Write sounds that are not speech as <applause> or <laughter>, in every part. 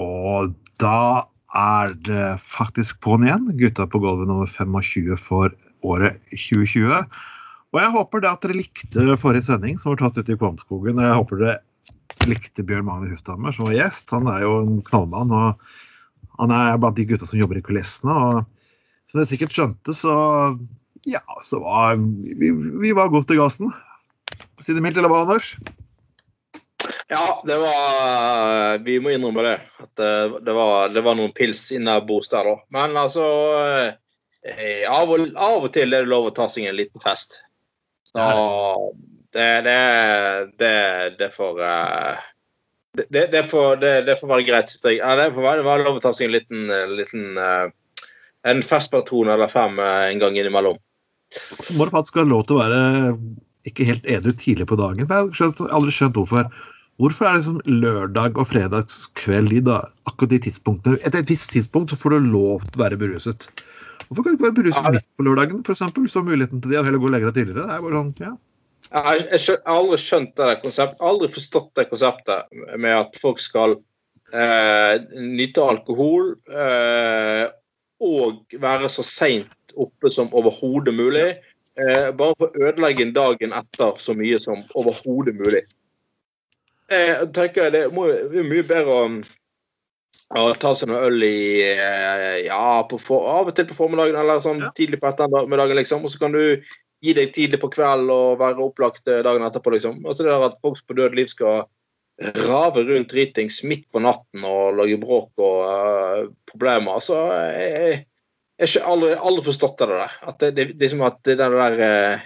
Og da er det faktisk på'n igjen. Gutta på gulvet nummer 25 for året 2020. Og jeg håper da at dere likte forrige sending, som var tatt ute i Kvamskogen. Og jeg håper dere likte Bjørn Magne Hushammer, som var gjest. Han er jo en knallmann. og Han er blant de gutta som jobber i kulissene. og Som dere sikkert skjønte, så ja, så var vi, vi var godt i gassen. Si det mildt, eller hva, Anders? Ja, det var Vi må innrømme det. At det, var, det var noen pils innabords der, da. Men altså eh, av, og, av, og, til er det lov å ta seg en liten fest. Så det, det, det, det får det, det, får, det, får være greit. Ja, det får være, være lov å ta seg en liten, liten en festpatron eller fem en gang innimellom. Må det faktisk ha lov til å være ikke helt edru tidlig på dagen? Jeg har aldri skjønt hvorfor. Hvorfor er det liksom lørdag og fredagskveld i da, akkurat de tidspunktene? Etter et visst tidspunkt så får du lov til å være beruset. Hvorfor kan du ikke være beruset midt på lørdagen, f.eks.? Så muligheten til det, og heller gå og legge deg tidligere. Det er bare sånn, ja. Jeg, jeg, har aldri skjønt det konseptet, aldri forstått det konseptet med at folk skal eh, nyte alkohol eh, og være så seint oppe som overhodet mulig. Eh, bare for å ødelegge dagen etter så mye som overhodet mulig. Jeg tenker Det må jo mye bedre å, å ta seg noe øl i eh, Ja, for, av og til på formiddagen eller sånn ja. tidlig på ettermiddagen, liksom. Og så kan du gi deg tidlig på kveld og være opplagt eh, dagen etterpå, liksom. Altså det der at folk på død liv skal rave rundt dritings midt på natten og lage bråk og uh, problemer. Altså Jeg har aldri, aldri forstått det der. At det, det, det, er som at det der uh,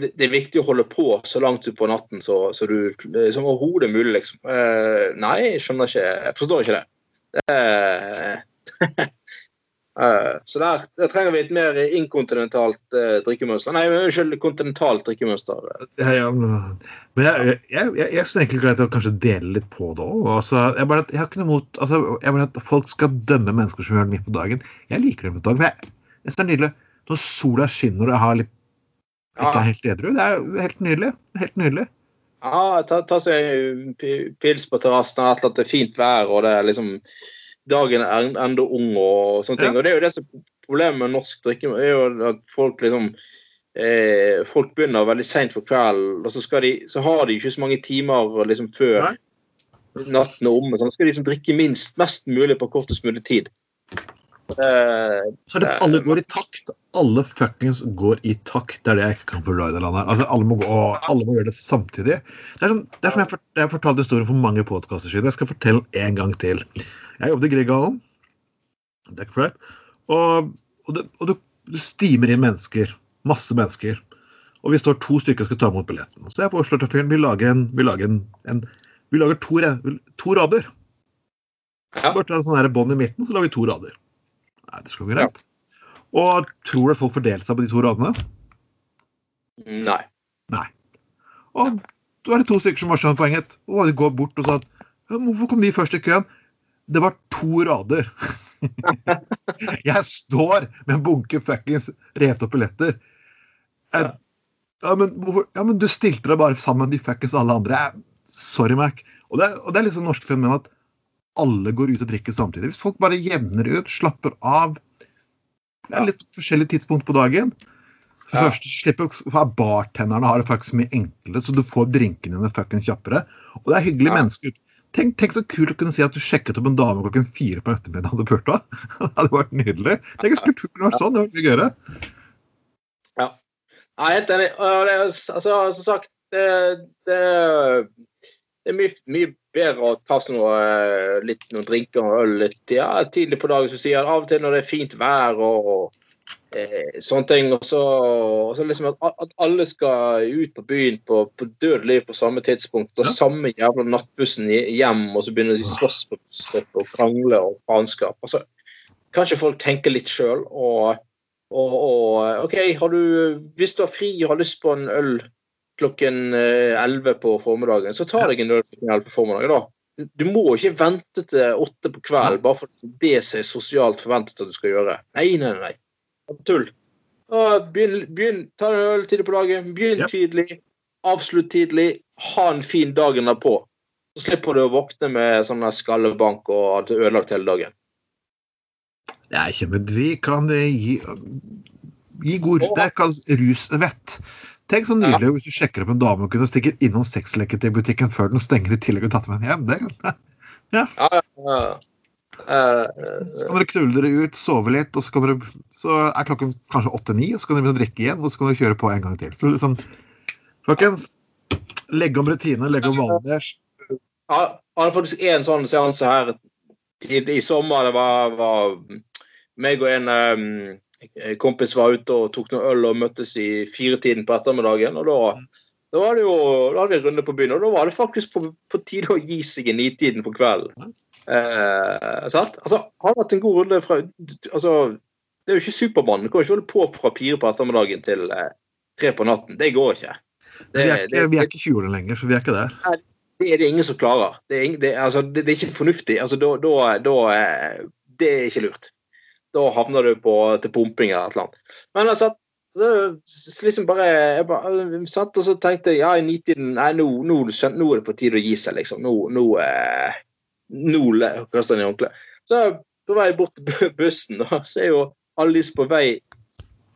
det er viktig å holde på så langt utpå natten så, så du, som overhodet mulig, liksom. Uh, nei, jeg skjønner ikke Jeg forstår ikke det. det uh, <laughs> så der, der, trenger vi et mer inkontinentalt uh, drikkemønster. Nei, unnskyld, kontinentalt drikkemønster. Ja, ja, men jeg, jeg, jeg, jeg syns egentlig greit å kanskje dele litt på det òg. Altså, jeg, jeg har ikke noe mot altså, jeg bare at folk skal dømme mennesker som gjør det midt på dagen. Jeg liker det midt på dagen. Jeg, jeg synes det er nydelig når sola skinner og jeg har litt ikke er helt edru. Det er helt nydelig. Helt nydelig. Ja, ta, ta seg pils på terrassen, at det er fint vær, og det er liksom Dagen er enda ung og sånne ting. Ja. Og det er jo det som er problemet med norsk drikke, er jo at folk liksom eh, Folk begynner veldig seint på kvelden, og så, de, så, har de ikke så mange timer liksom før Nei. natten er omme. Så skal de liksom drikke minst, mest mulig på kortest mulig tid. Eh, så er det at alle går i takt. Alle fuckings går i takt. Det er det jeg ikke kan forstå i det landet. Altså, alle, må gå, alle må gjøre det samtidig. Det er, sånn, det er som jeg, jeg har fortalt historien for mange podkaster siden. Jeg skal fortelle en gang til. Jeg jobbet i Grieghallen. Og, og, det, og det stimer inn mennesker. Masse mennesker. Og vi står to stykker og skal ta imot billetten. Så jeg foreslår til fyren vi lager en, vi lager en, en vi lager to, to rader. Ja. Bare ta en sånn bånd i midten, så lager vi to rader. Nei, det skal gå greit. Og tror du folk fordelte seg på de to radene? Nei. Nei. Og da er det to stykker som har skjønt poenget. Og de går bort og sa at hvorfor kom de først i køen? Det var to rader. <laughs> jeg står med en bunke fuckings revet opp billetter. Jeg, Ja, men, ja, men, du stilte deg bare sammen med de fuckings alle andre. Sorry, Mac. Og det, og det er liksom norsk fenomen at alle går ut og drikker samtidig. Hvis folk bare jevner ut, slapper av Det er litt forskjellig tidspunkt på dagen. For ja. først slipper for Bartenderne har det faktisk mye enklere, så du får drinkene dine fuckings kjappere. Og det er hyggelige ja. mennesker. Tenk, tenk, så kult å kunne si at du sjekket opp en dame klokken fire på ettermiddagen. <laughs> Det hadde vært nydelig. Tenk hvis kulturen kunne vært sånn. Det hadde mye gøyere. Ja. Jeg er helt enig. Altså, som sagt, det, det, det er mye, mye bedre å ta seg noe, eh, litt, noen drinker og øl litt ja, tidlig på dagen, som sier av og til når det er fint vær og, og eh, sånne ting. Og så, og så liksom at, at, alle skal ut på byen på, på død liv på samme tidspunkt. Og ja. samme jævla nattbussen hjem, og så begynner de å slåss på busstopp og krangle og faenskap. Altså, kanskje folk tenker litt sjøl og, og, og OK, har du, hvis du har fri og har lyst på en øl klokken 11 eh, på formiddagen, så tar jeg en øl klokken 11 på formiddagen. da. Du må ikke vente til åtte på kveld bare for det som er sosialt forventet at du skal gjøre. Nei, nei, nei. Tull. Begynn, begynn, ta en øl tidlig på dagen. Begynn ja. tidlig. Avslutt tidlig. Ha en fin dagen derpå. Så slipper du å våkne med sånn skallebank og ha ødelagt hele dagen. Nei, ikke men vi kan eh, gi, gi god Det kalles rusvett. Tenk så nydelig hvis du sjekker opp en dame og kunne stikke innom butikken før den stenger i tillegg og tatt med henne hjem. Det, <laughs> Ja, ja, ja. Eh, så kan dere knulle dere ut, sove litt, og så, kan dere, så er klokken kanskje åtte-ni, og så kan dere begynne å drikke igjen, og så kan dere kjøre på en gang til. Så liksom, folkens, legge om rutine, legge om vanene deres. Jeg hadde faktisk en sånn seanse her i, i sommer. Det var, var meg og en um, kompis var ute og tok noe øl og møttes i firetiden på ettermiddagen. og da, da var det jo, da hadde vi runde på byen, og da var det faktisk på, på tide å gi seg i nitiden på kvelden. Eh, sant? Altså, har vært en god runde fra altså, Det er jo ikke Supermann. Du kan ikke holde på fra fire på ettermiddagen til eh, tre på natten. Det går ikke. Det, vi, er ikke vi er ikke 20 år lenger, så vi er ikke der. Det er det ingen som klarer. Det er, ingen, det, altså, det, det er ikke fornuftig. Altså, da, da, da, eh, det er ikke lurt. Da havner du på, til pumping eller annet. Men altså, så liksom bare, jeg bare satt og så tenkte jeg ja, i nitiden Nei, nå, nå, nå, er det på tide å gi seg, liksom. Nå, nå eh, nå kaster han i håndkleet. Så på vei bort til bussen, da, så er jo alle disse på vei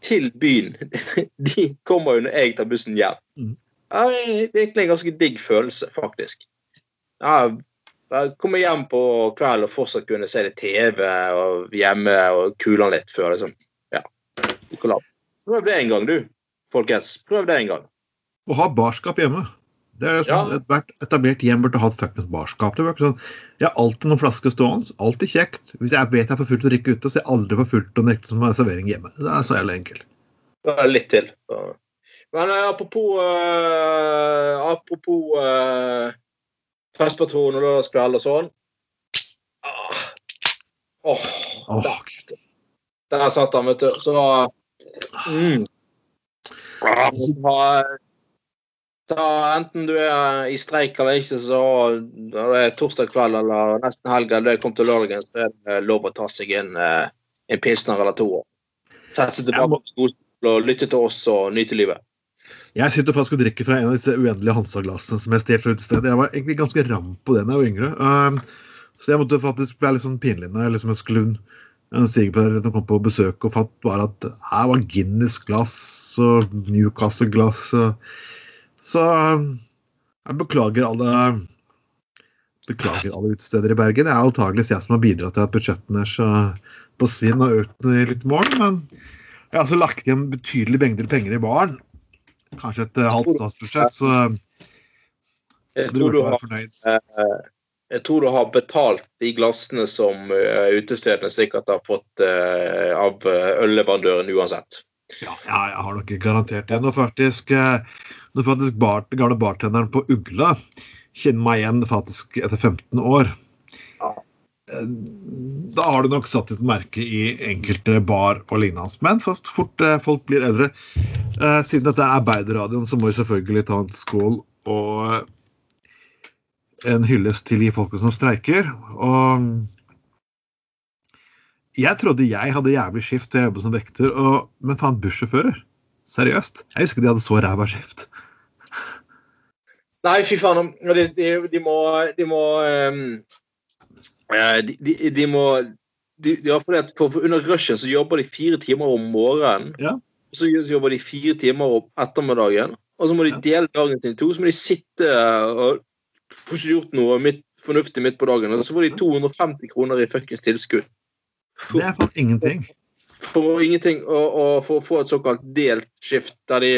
til byen. <laughs> De kommer jo når jeg tar bussen hjem. Mm. Det er egentlig en ganske digg følelse, faktisk. Jeg kommer hjem på kvelden og fortsatt kunne se det TV og hjemme og kule litt før liksom. Ja. Prøv det en gang, du, folkens. Prøv det en gang. Å ha barskap hjemme. Det er sånn, Ja. Ethvert etablert hjem burde ha et fuckings barskap. Det sånn, jeg har alltid noen flasker stående. Alltid kjekt. Hvis jeg vet jeg er for fullt å drikke ute, så er jeg aldri for fullt å nekte som servering hjemme. Det er så jævlig enkelt. Det litt til. Men eh, apropos uh, Apropos uh, festpatron og lørdagskveld og sånn. Ah. Åh, oh. der, der satt han, vet du. Så mm. Da, Enten du er i streik eller ikke, så når det er torsdag kveld eller nesten helg, eller det kommer til lørdagen, så er det lov å ta seg en, eh, en pilsner eller to. Sette seg tilbake på skolen og lytte til oss og nyte livet. Jeg sitter faktisk og drikker fra en av disse uendelige Hansa-glassene som jeg stjal fra utestedet. Jeg var egentlig ganske ram på det da jeg var yngre. Um, så jeg måtte faktisk bli litt sånn pinlig når jeg liksom skulle en svigerfar kom på besøk og fant bare at her var Guinness-glass og Newcastle-glass. Så um, jeg beklager alle beklager alle utesteder i Bergen. Det er antakeligvis jeg som har bidratt til at budsjettene deres så på svinn har økt litt i morgen. Men jeg har altså lagt igjen betydelige mengder penger i baren. Kanskje et uh, halvt statsbudsjett, så Jeg du burde har være fornøyd. Eh, Jeg tror du har betalt de glassene som utestedene sikkert har fått eh, av ølleverandøren uansett. Ja, jeg har nok garantert det. Når faktisk, eh, når faktisk bar, gamle bartenderen på Ugla kjenner meg igjen faktisk etter 15 år eh, Da har du nok satt et merke i enkelte bar og lignende. Men så fort eh, folk blir eldre eh, Siden dette er arbeiderradioen, så må vi selvfølgelig ta en skål og eh, en hyllest til de folka som streiker. Og jeg trodde jeg hadde jævlig skift til jeg jobbet som vekter, og, men faen, bussjåfører? Seriøst? Jeg husker de hadde så ræva skift. Nei, fy faen. De, de, de må De må eh, de, de, de må de, de for, for, Under rushen så jobber de fire timer om morgenen. Ja. Og så jobber de fire timer om ettermiddagen. Og så må de dele dagen sin i to. Så må de sitte og får ikke gjort noe midt, fornuftig midt på dagen. Og så får de 250 kroner i fuckings tilskudd. Det er for ingenting. For ingenting. Og, og for å få et såkalt delt skift der de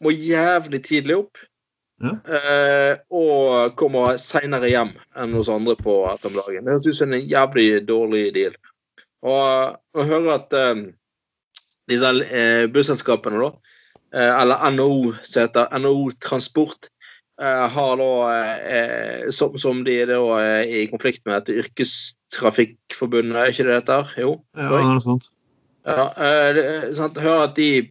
må jævlig tidlig opp. Ja. Eh, og kommer seinere hjem enn hos andre på ettermiddagen. Det høres ut som en jævlig dårlig deal. Og å høre at um, disse uh, busselskapene, da, uh, eller NHO, som heter NHO Transport, uh, har da som, som de da er i konflikt med dette Yrkestrafikkforbundet, er ikke det det heter? Jo. Ja, det er sant. Ja, det, sant, Hør at de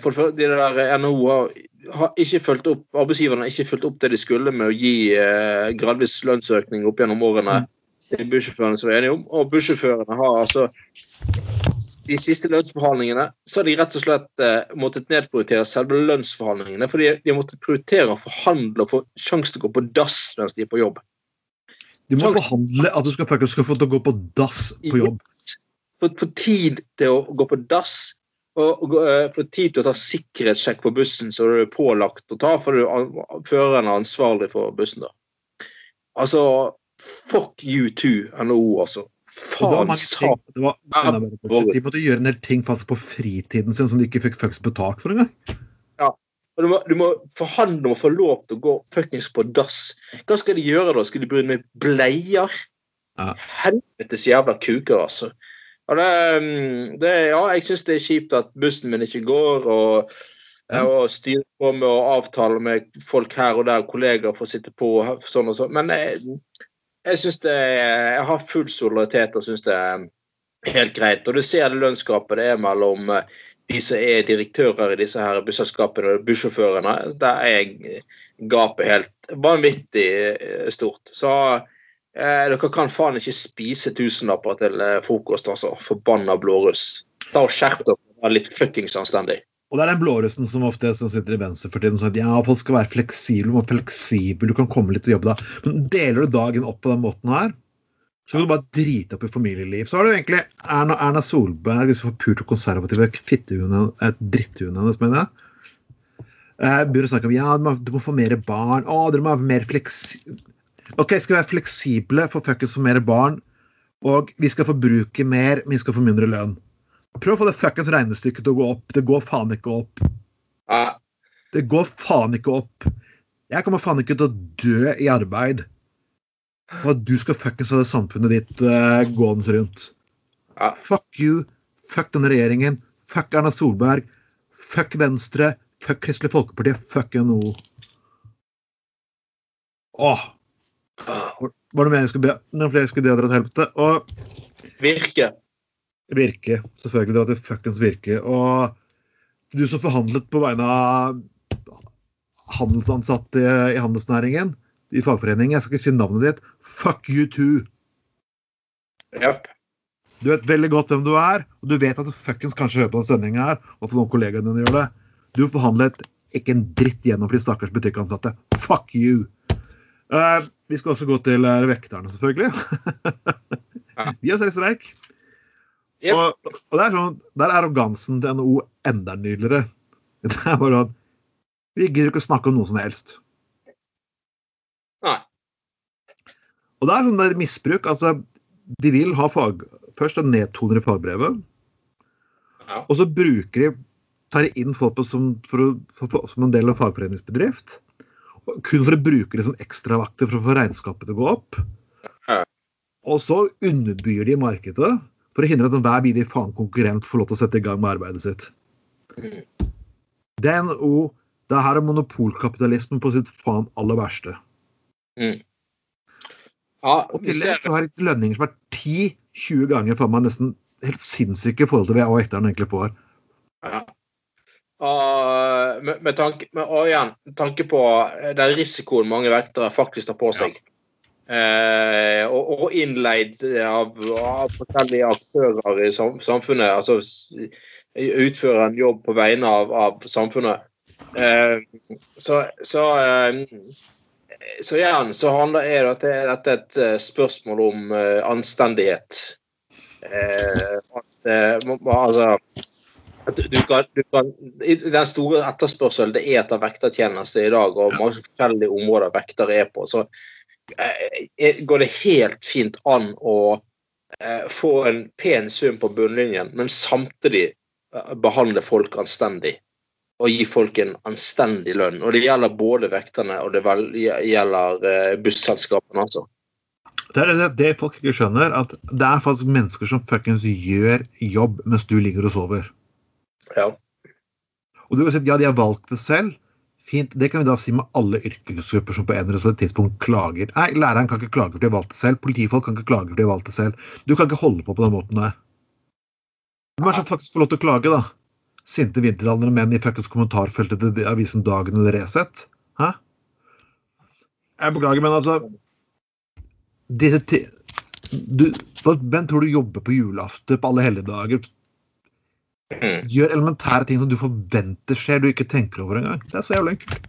For det de der NHO har, har ikke fulgt opp Arbeidsgiverne har ikke fulgt opp det de skulle med å gi eh, gradvis lønnsøkning opp gjennom årene. Det er bussjåførene som er enige om. Og bussjåførene har altså de siste lønnsforhandlingene så har de rett og slett eh, måttet nedprioritere selve lønnsforhandlingene. Fordi de har måttet prioritere å forhandle og få sjanse til å gå på dass mens de er på jobb. De må Sjans... forhandle at du skal, faktisk skal få til å gå på dass på jobb. Få tid til å gå på dass. Og, eh, få tid til å ta sikkerhetssjekk på bussen som du er pålagt å ta, for du føreren er ansvarlig for bussen. da. Altså Fuck you too, NHO, altså. Faen mange sa ting, det var enda mer bullshit. De måtte gjøre en del ting faktisk på fritiden sin som de ikke fikk faktisk betalt for engang. Og du må, du må forhandle om å få lov til å gå fuckings på dass. Hva skal de gjøre da? Skal de begynne med bleier? Ja. Helvetes jævla kuker, altså. Det, mm, det, ja, jeg syns det er kjipt at bussen min ikke går, og, og styre på med å avtale med folk her og der, kollegaer for å sitte på og sånn og sånn. Men jeg, jeg syns det Jeg har full solidaritet og syns det er helt greit. Og du ser det lønnsgapet det er mellom eh, de som er direktører i disse her busselskapene og bussjåførene. Der er gapet helt vanvittig eh, stort. Så eh, dere kan faen ikke spise tusenlapper til eh, frokost, altså. Forbanna blåruss. Ta og Skjerp dere. Vær litt fuckings anstendig. Og det er den blårussen som ofte som sitter i venstre for tiden, som sier ja, folk skal være fleksible, du må være fleksibel, du kan komme litt og jobbe da. Men deler du dagen opp på den måten her, så kan du bare drite opp i familieliv. Så har du egentlig Erna, Erna Solberg, får pult og konservative fittehuen, eh, hennes, mener jeg. Eh, begynner å snakke om ja, du må, få mer barn. Å, dere må være mer fleksible. Ok, skal være fleksible for fuckings få mer barn, og vi skal forbruke mer, men vi skal få mindre lønn. Prøv å få det fuckings regnestykket til å gå opp. Det går faen ikke opp. Det går faen ikke opp. Jeg kommer faen ikke til å dø i arbeid for at du skal fuckings ha det samfunnet ditt uh, gående rundt. Fuck you. Fuck denne regjeringen. Fuck Erna Solberg. Fuck Venstre. Fuck Kristelig Folkeparti. Fuck NHO. Åh. Var det jeg skulle Noen flere skulle dra til helvete? Og virke. Virke. Selvfølgelig dra til fuckings Virke. Og du som forhandlet på vegne av handelsansatte i handelsnæringen, i fagforeningen, jeg skal ikke si navnet ditt, fuck you too. Japp. Du vet veldig godt hvem du er, og du vet at du fuckings kanskje hører på den sendinga her, og for noen kollegaene dine gjør det. Du forhandlet ikke en dritt gjennom for de stakkars butikkansatte. Fuck you! Eh, vi skal også gå til uh, vekterne, selvfølgelig. <laughs> De har selv streik. Yep. Og, og er sånn, der er arrogansen til NHO enda nydeligere. <laughs> Det er bare sånn Vi gidder ikke å snakke om noe som helst. Nei. Og det er sånn der misbruk. Altså, de vil ha fag... Først de nedtoner de fagbrevet, Ja. og så bruker de tar inn folk som, for for, for, som en del av fagforeningsbedrift. Kun for å bruke det som ekstravakter for å få regnskapet til å gå opp. Og så underbyr de markedet for å hindre at enhver bidig faen konkurrent får lov til å sette i gang med arbeidet sitt. Mm. Det er NHO. Det her er monopolkapitalismen på sitt faen aller verste. Ja, Og til det så har de lønninger som er 10-20 ganger faen meg nesten helt sinnssyke i forhold til hva vekterne egentlig får. Ja. Og med, med tanke, med, og igjen, med tanke på den risikoen mange vektere faktisk tar på seg. Eh, og, og innleid av, av forskjellige aktører i sam, samfunnet. Altså s- utføre en jobb på vegne av, av samfunnet. Eh, så så, eh, så igjen så handler er dette, dette et eh, spørsmål om eh, anstendighet. Eh, at, eh, altså du, du kan, du kan, Den store etterspørselen det er etter vektertjenester i dag, og mange forskjellige områder vektere er på, så eh, går det helt fint an å eh, få en pen sum på bunnlinjen, men samtidig eh, behandle folk anstendig. Og gi folk en anstendig lønn. Og det gjelder både vekterne og det vel, gjelder eh, busselskapene, altså. Det er det, det folk ikke skjønner, at det er faktisk mennesker som fuckings gjør jobb mens du ligger og sover. Ja. Og du kan si at ja, de har valgt det selv. Fint, Det kan vi da si med alle yrkesgrupper som på en eller annen tidspunkt klager. Nei, læreren kan ikke klage for de har valgt det selv. Politifolk kan ikke klage for de har valgt det selv. Du kan ikke holde på på den måten der. Hvem er faktisk får lov til å klage, da? Sinte vinteraldrende menn i fuckings kommentarfeltet til avisen Dagen eller Resett? Hæ? Jeg beklager, men altså disse ti... Du, hvem tror du jobber på julaften på alle helligdager Mm. Gjør elementære ting som du forventer skjer, du ikke tenker over engang. Det er så jævlig enkelt.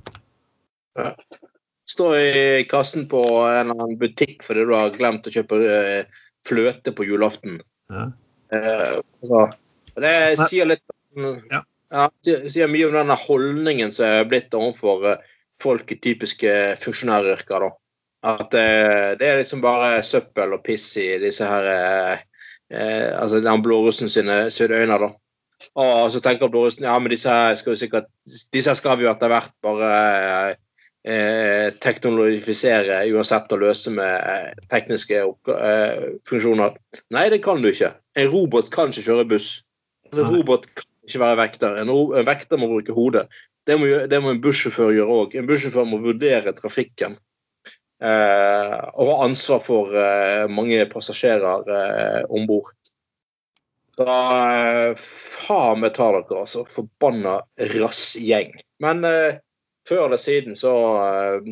Stå i kassen på en eller annen butikk fordi du har glemt å kjøpe eh, fløte på julaften. Ja. Eh, altså, det sier litt Ja. ja, sier mye om den holdningen som er blitt overfor eh, folk i typiske funksjonæryrker. da. At eh, det er liksom bare søppel og piss i disse her eh, Altså den blårussen sine, sine øyne, da. Og så tenker blårussen ja, men disse her skal jo sikkert Disse skal vi jo etter hvert bare eh, eh, teknologifisere uansett å løse med eh, tekniske eh, funksjoner. Nei, det kan du ikke. En robot kan ikke kjøre buss. En robot kan ikke være vekter. En, en vekter må bruke hodet. Det må, det må en bussjåfør gjøre òg. En bussjåfør må vurdere trafikken. Eh, og ha ansvar for eh, mange passasjerer eh, om bord. Da eh, faen meg tar dere, altså. Forbanna rassgjeng. Men eh, før eller siden så eh,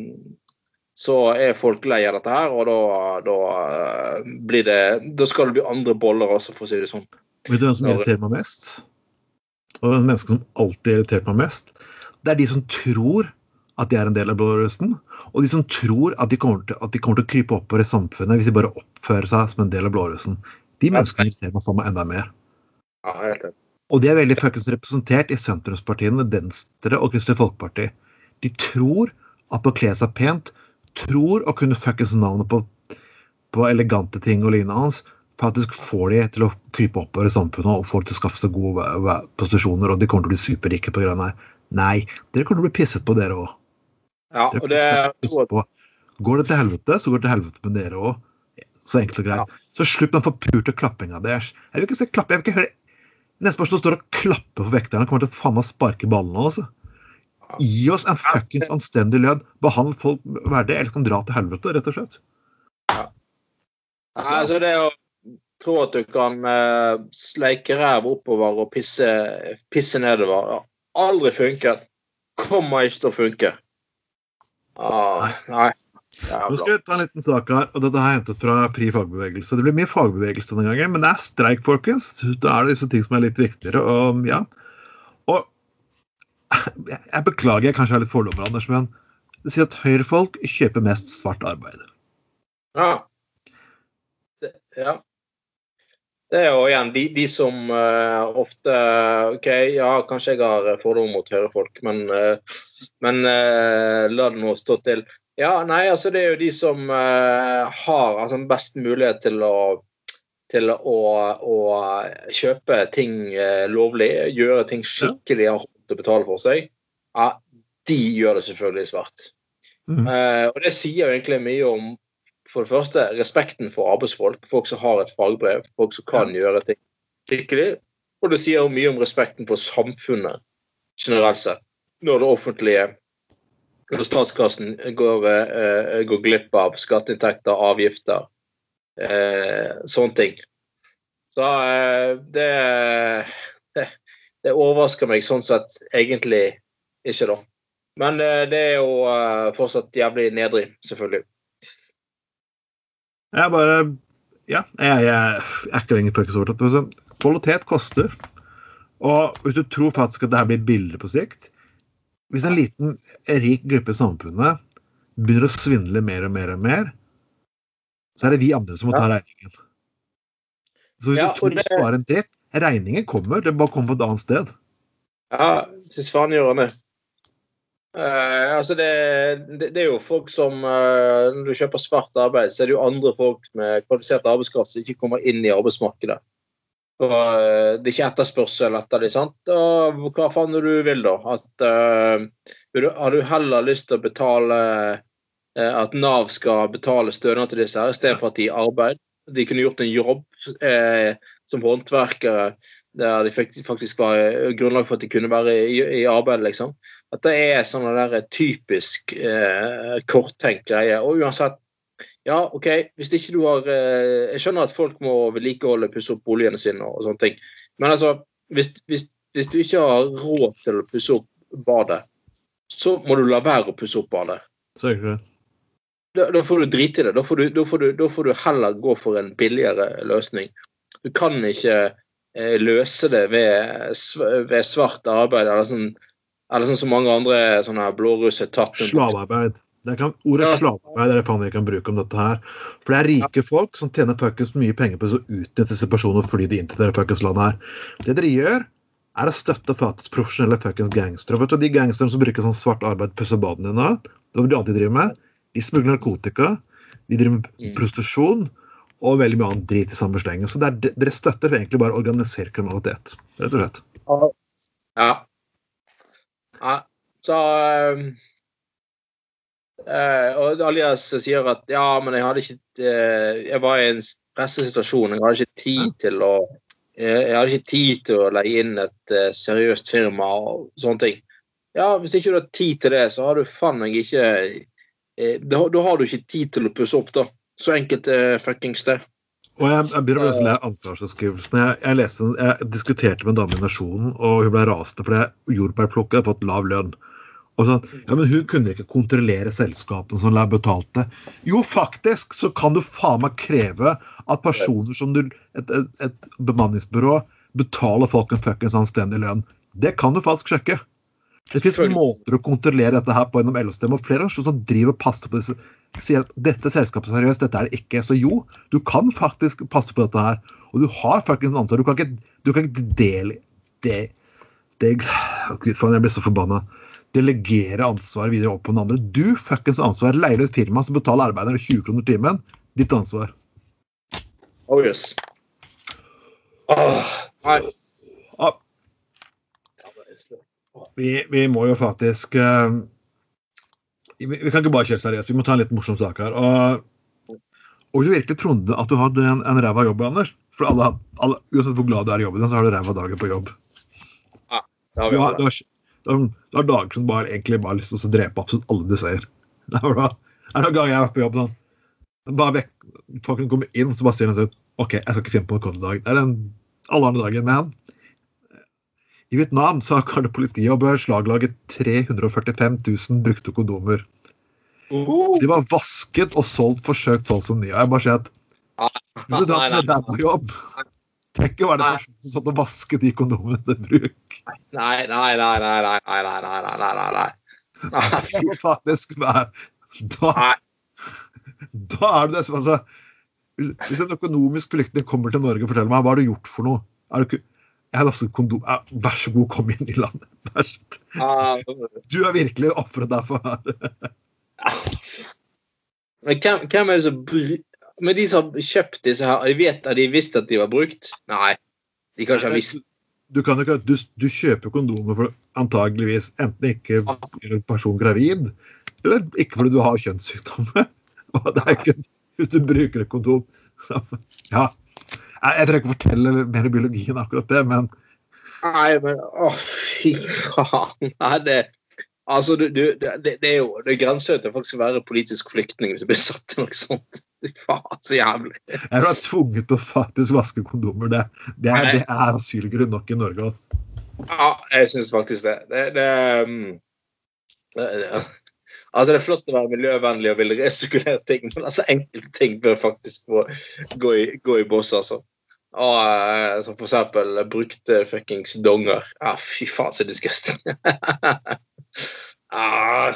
så er folk lei av dette her, og da, da eh, blir det Da skal det bli andre boller også, for å si det sånn. Vet du hvem som irriterer meg mest? Og hvem menneske som alltid irriterer meg mest? Det er de som tror at de er en del av blårussen, og de som tror at de kommer til, de kommer til å krype oppover i samfunnet hvis de bare oppfører seg som en del av blårussen. De menneskene irriterer meg faen meg enda mer. Ja. Og de er veldig fuckings representert i sentrumspartiene Venstre og Kristelig Folkeparti. De tror at å kle seg pent, tror å kunne fuckings navnet på, på elegante ting og lignende hans, faktisk får de til å krype oppover i samfunnet og får til å skaffe seg gode posisjoner, og de kommer til å bli superrike på grunn av det her. Nei, dere kommer til å bli pisset på, dere òg. Ja, og det Går det til helvete, så går det til helvete med dere òg. Så enkelt og greit. Så slutt med den forpurte klappinga deres. Jeg vil ikke se klapp, jeg vil ikke høre Neste person står og klapper for vekterne, og kommer til å faen meg sparke ballene. altså. Gi oss en fuckings anstendig lønn. Behandle folk verdig, eller kan dra til helvete, rett og slett. Nei, altså det å tro at du kan uh, sleike ræv oppover og pisse, pisse nedover, har aldri funket. Kommer ikke til å funke. Ah, nei. Nå skal vi ta en liten sak her, og dette jeg hentet fra Fri fagbevegelse. Det blir mye fagbevegelse denne gangen, men det er streik, folkens. Da er det disse ting som er litt viktigere. Og ja. Og <laughs> jeg beklager, jeg kanskje har litt fordommer, Anders, men det sier at høyrefolk kjøper mest svart arbeid. Ja. Det, ja. Det er jo igjen de, de som uh, ofte OK, ja, kanskje jeg har fordommer mot høyrefolk, men, uh, men uh, la det nå stå til. Ja, nei, altså det er jo de som uh, har altså, best mulighet til å til å, å kjøpe ting uh, lovlig, gjøre ting skikkelig hardt å betale for seg. Ja, de gjør det selvfølgelig svart. Mm. Uh, og det sier jo egentlig mye om for det første respekten for arbeidsfolk, folk som har et fagbrev, folk som kan gjøre ting skikkelig. Og det sier jo mye om respekten for samfunnet generelt sett. Når det offentlige, når statskassen går, eh, går glipp av skatteinntekter, avgifter, eh, sånne ting. Så eh, det, det overrasker meg sånn sett egentlig ikke, da. Men eh, det er jo eh, fortsatt jævlig nedrig, selvfølgelig. Jeg bare Ja, jeg, jeg, er ikke lenger fuckings overtatt. Altså, Kvalitet koster. Og hvis du tror faktisk at det her blir billig på sikt Hvis en liten, rik gruppe i samfunnet begynner å svindle mer og mer og mer, så er det vi andre som må ta regningen. Så hvis Ja, du tror det- sparer en dritt Regningen kommer, det bare kommer på et annet sted. Ja, syns faen gjør han det. Uh, altså det, det, det er jo folk som uh, Når du kjøper svart arbeid, så er det jo andre folk med kvalifisert arbeidskraft som ikke kommer inn i arbeidsmarkedet. Og, eh, det er ikke etterspørsel etter det, sant? Og hva faen du vil, da? At, uh, har du heller lyst til å betale uh, At Nav skal betale stønad til disse her, istedenfor at de er arbeid? De kunne gjort en jobb uh, som håndverkere der de faktisk var grunnlag for at de kunne være i, i arbeid, liksom. At det er sånn der typisk korttenkt greie. Og uansett Ja, OK, hvis ikke du har eh, Jeg skjønner at folk må vedlikeholde, pusse opp boligene sine og sånne ting, men altså hvis, hvis, hvis du ikke har råd til å pusse opp badet, så må du la være å pusse opp badet. Sikkert. Da, da får du drite i det. Da får du, da, får du, da får du heller gå for en billigere løsning. Du kan ikke eh, løse det ved, ved svart arbeid, eller sånn, eller sånn som mange andre sånne blåruss har tatt. Slavearbeid. Kan, ordet Ja. slavearbeid er det faen jeg kan bruke om dette her. For det er rike folk som tjener fuckings mye penger på å utnytte disse personene fordi de inntil fuckings landet her. Det dere gjør, er å støtte faktisk profesjonelle fuckings gangstere. Vet du, De gangsterne som bruker sånn svart arbeid, pusser badene dine, det er det de driver med. De smugler narkotika, de driver med Mm. prostitusjon og veldig mye annet drit i samme slengen. Så det er, dere støtter egentlig bare organisert kriminalitet, rett og slett. Ja. ja. Så eh, Og Alias sier at ja, men jeg hadde ikke eh, Jeg var i en pressesituasjon. Jeg hadde ikke tid til å eh, Jeg hadde ikke tid til å leie inn et eh, seriøst firma og sånne ting. Ja, hvis ikke du har tid til det, så har du faen meg ikke eh, Da da har du ikke tid til å pusse opp, da. Så enkelt er fuckings det. Og jeg, jeg begynner å lese ansvarsbeskrivelsen. Jeg, jeg, jeg diskuterte med en dame i Nasjonen, og hun ble rasende fordi jordbærplukker hadde fått lav lønn. Og sånn, ja, men Hun kunne ikke kontrollere selskapene som betalte. Jo, faktisk så kan du faen meg kreve at personer som du, et, et, et bemanningsbyrå betaler folk en fuckings anstendig lønn. Det kan du faktisk sjekke. Det fins måter å kontrollere dette her på gjennom LO-systemet. Og flere organisasjoner som driver og passer på disse sier at dette selskapet er seriøst, dette er det ikke. Så jo, du kan faktisk passe på dette her. Og du har faktisk ansvar. Du kan ikke, du kan ikke dele det, det Gud faen, jeg blir så forbanna. Delegere ansvaret videre opp på den andre. Du fuckings ansvar. Leier du et firma som betaler arbeideren 20 kroner timen, ditt ansvar. Oh yes. Åh, nei. Ja, vi, vi må jo faktisk uh, vi, vi kan ikke bare kjøre seriøst. Vi må ta en litt morsom sak her. Og, og du virkelig trodde at du hadde en, en ræva jobb, Anders. For alle, alle, uansett hvor glad du er i jobben din, så har du ræva dager på jobb. Ja, det har Du vi har, du har, du er, du har dager som bare, egentlig bare har lyst til å drepe absolutt alle du ser. Det er bra. Er det ganger jeg har vært på jobb sånn bare vekk, Folk kan komme inn, så bare sier de sånn OK, jeg skal ikke finne på noe kontodag. Det er den alle andre dagen. Men i Vietnam så har politiet og beslaglaget 345 000 brukte kondomer. Uh, De var vasket og solgt, forsøkt solgt som nye. Jeg bare sier at hvis du har nei, en Tenk å være den personen som satt og vasket de kondomene til bruk. nei, nei, nei, nei, nei, nei, nei, nei, nei, nei, nei, nei. Nei. Det skulle være Da, Nei. da er det det som altså hvis, en økonomisk flyktning kommer til Norge og forteller meg hva har du gjort for noe er du ikke, jeg har vasket kondom Vær så god, kom inn i landet. Ah, Du har virkelig ofret deg for her. Men hvem, hvem er det som. Men de som har kjøpt disse her, de vet at de visste at de var brukt? Nei. De kan ikke ha visst Du, kan ikke, du, du kjøper kondomer for antageligvis enten ikke gjør en person gravid, eller ikke fordi du har kjønnssykdommer. <laughs> Og det er ikke hvis du bruker et kondom. Så, ja. Jeg, trenger ikke fortelle mer i biologien akkurat det, men Nei, men å, fy faen. Nei, det Altså, du, du, det, det er jo det er grenser til faktisk å være politisk flyktning hvis du blir satt til noe sånt. <laughs> Faen, så jævlig. jeg er tvunget til å faktisk vaske kondomer. Det, det, er, det er asylgrunn nok i Norge. Også. Ja, jeg syns faktisk det. Det, det, um, det, det Altså, det er flott å være miljøvennlig og ville resirkulere ting, men altså, enkelte ting bør faktisk gå, gå, i, gå i boss, altså. Og, eh, som for eksempel brukte fuckings donger. Ja, fy faen, så disgusting. <laughs> ah,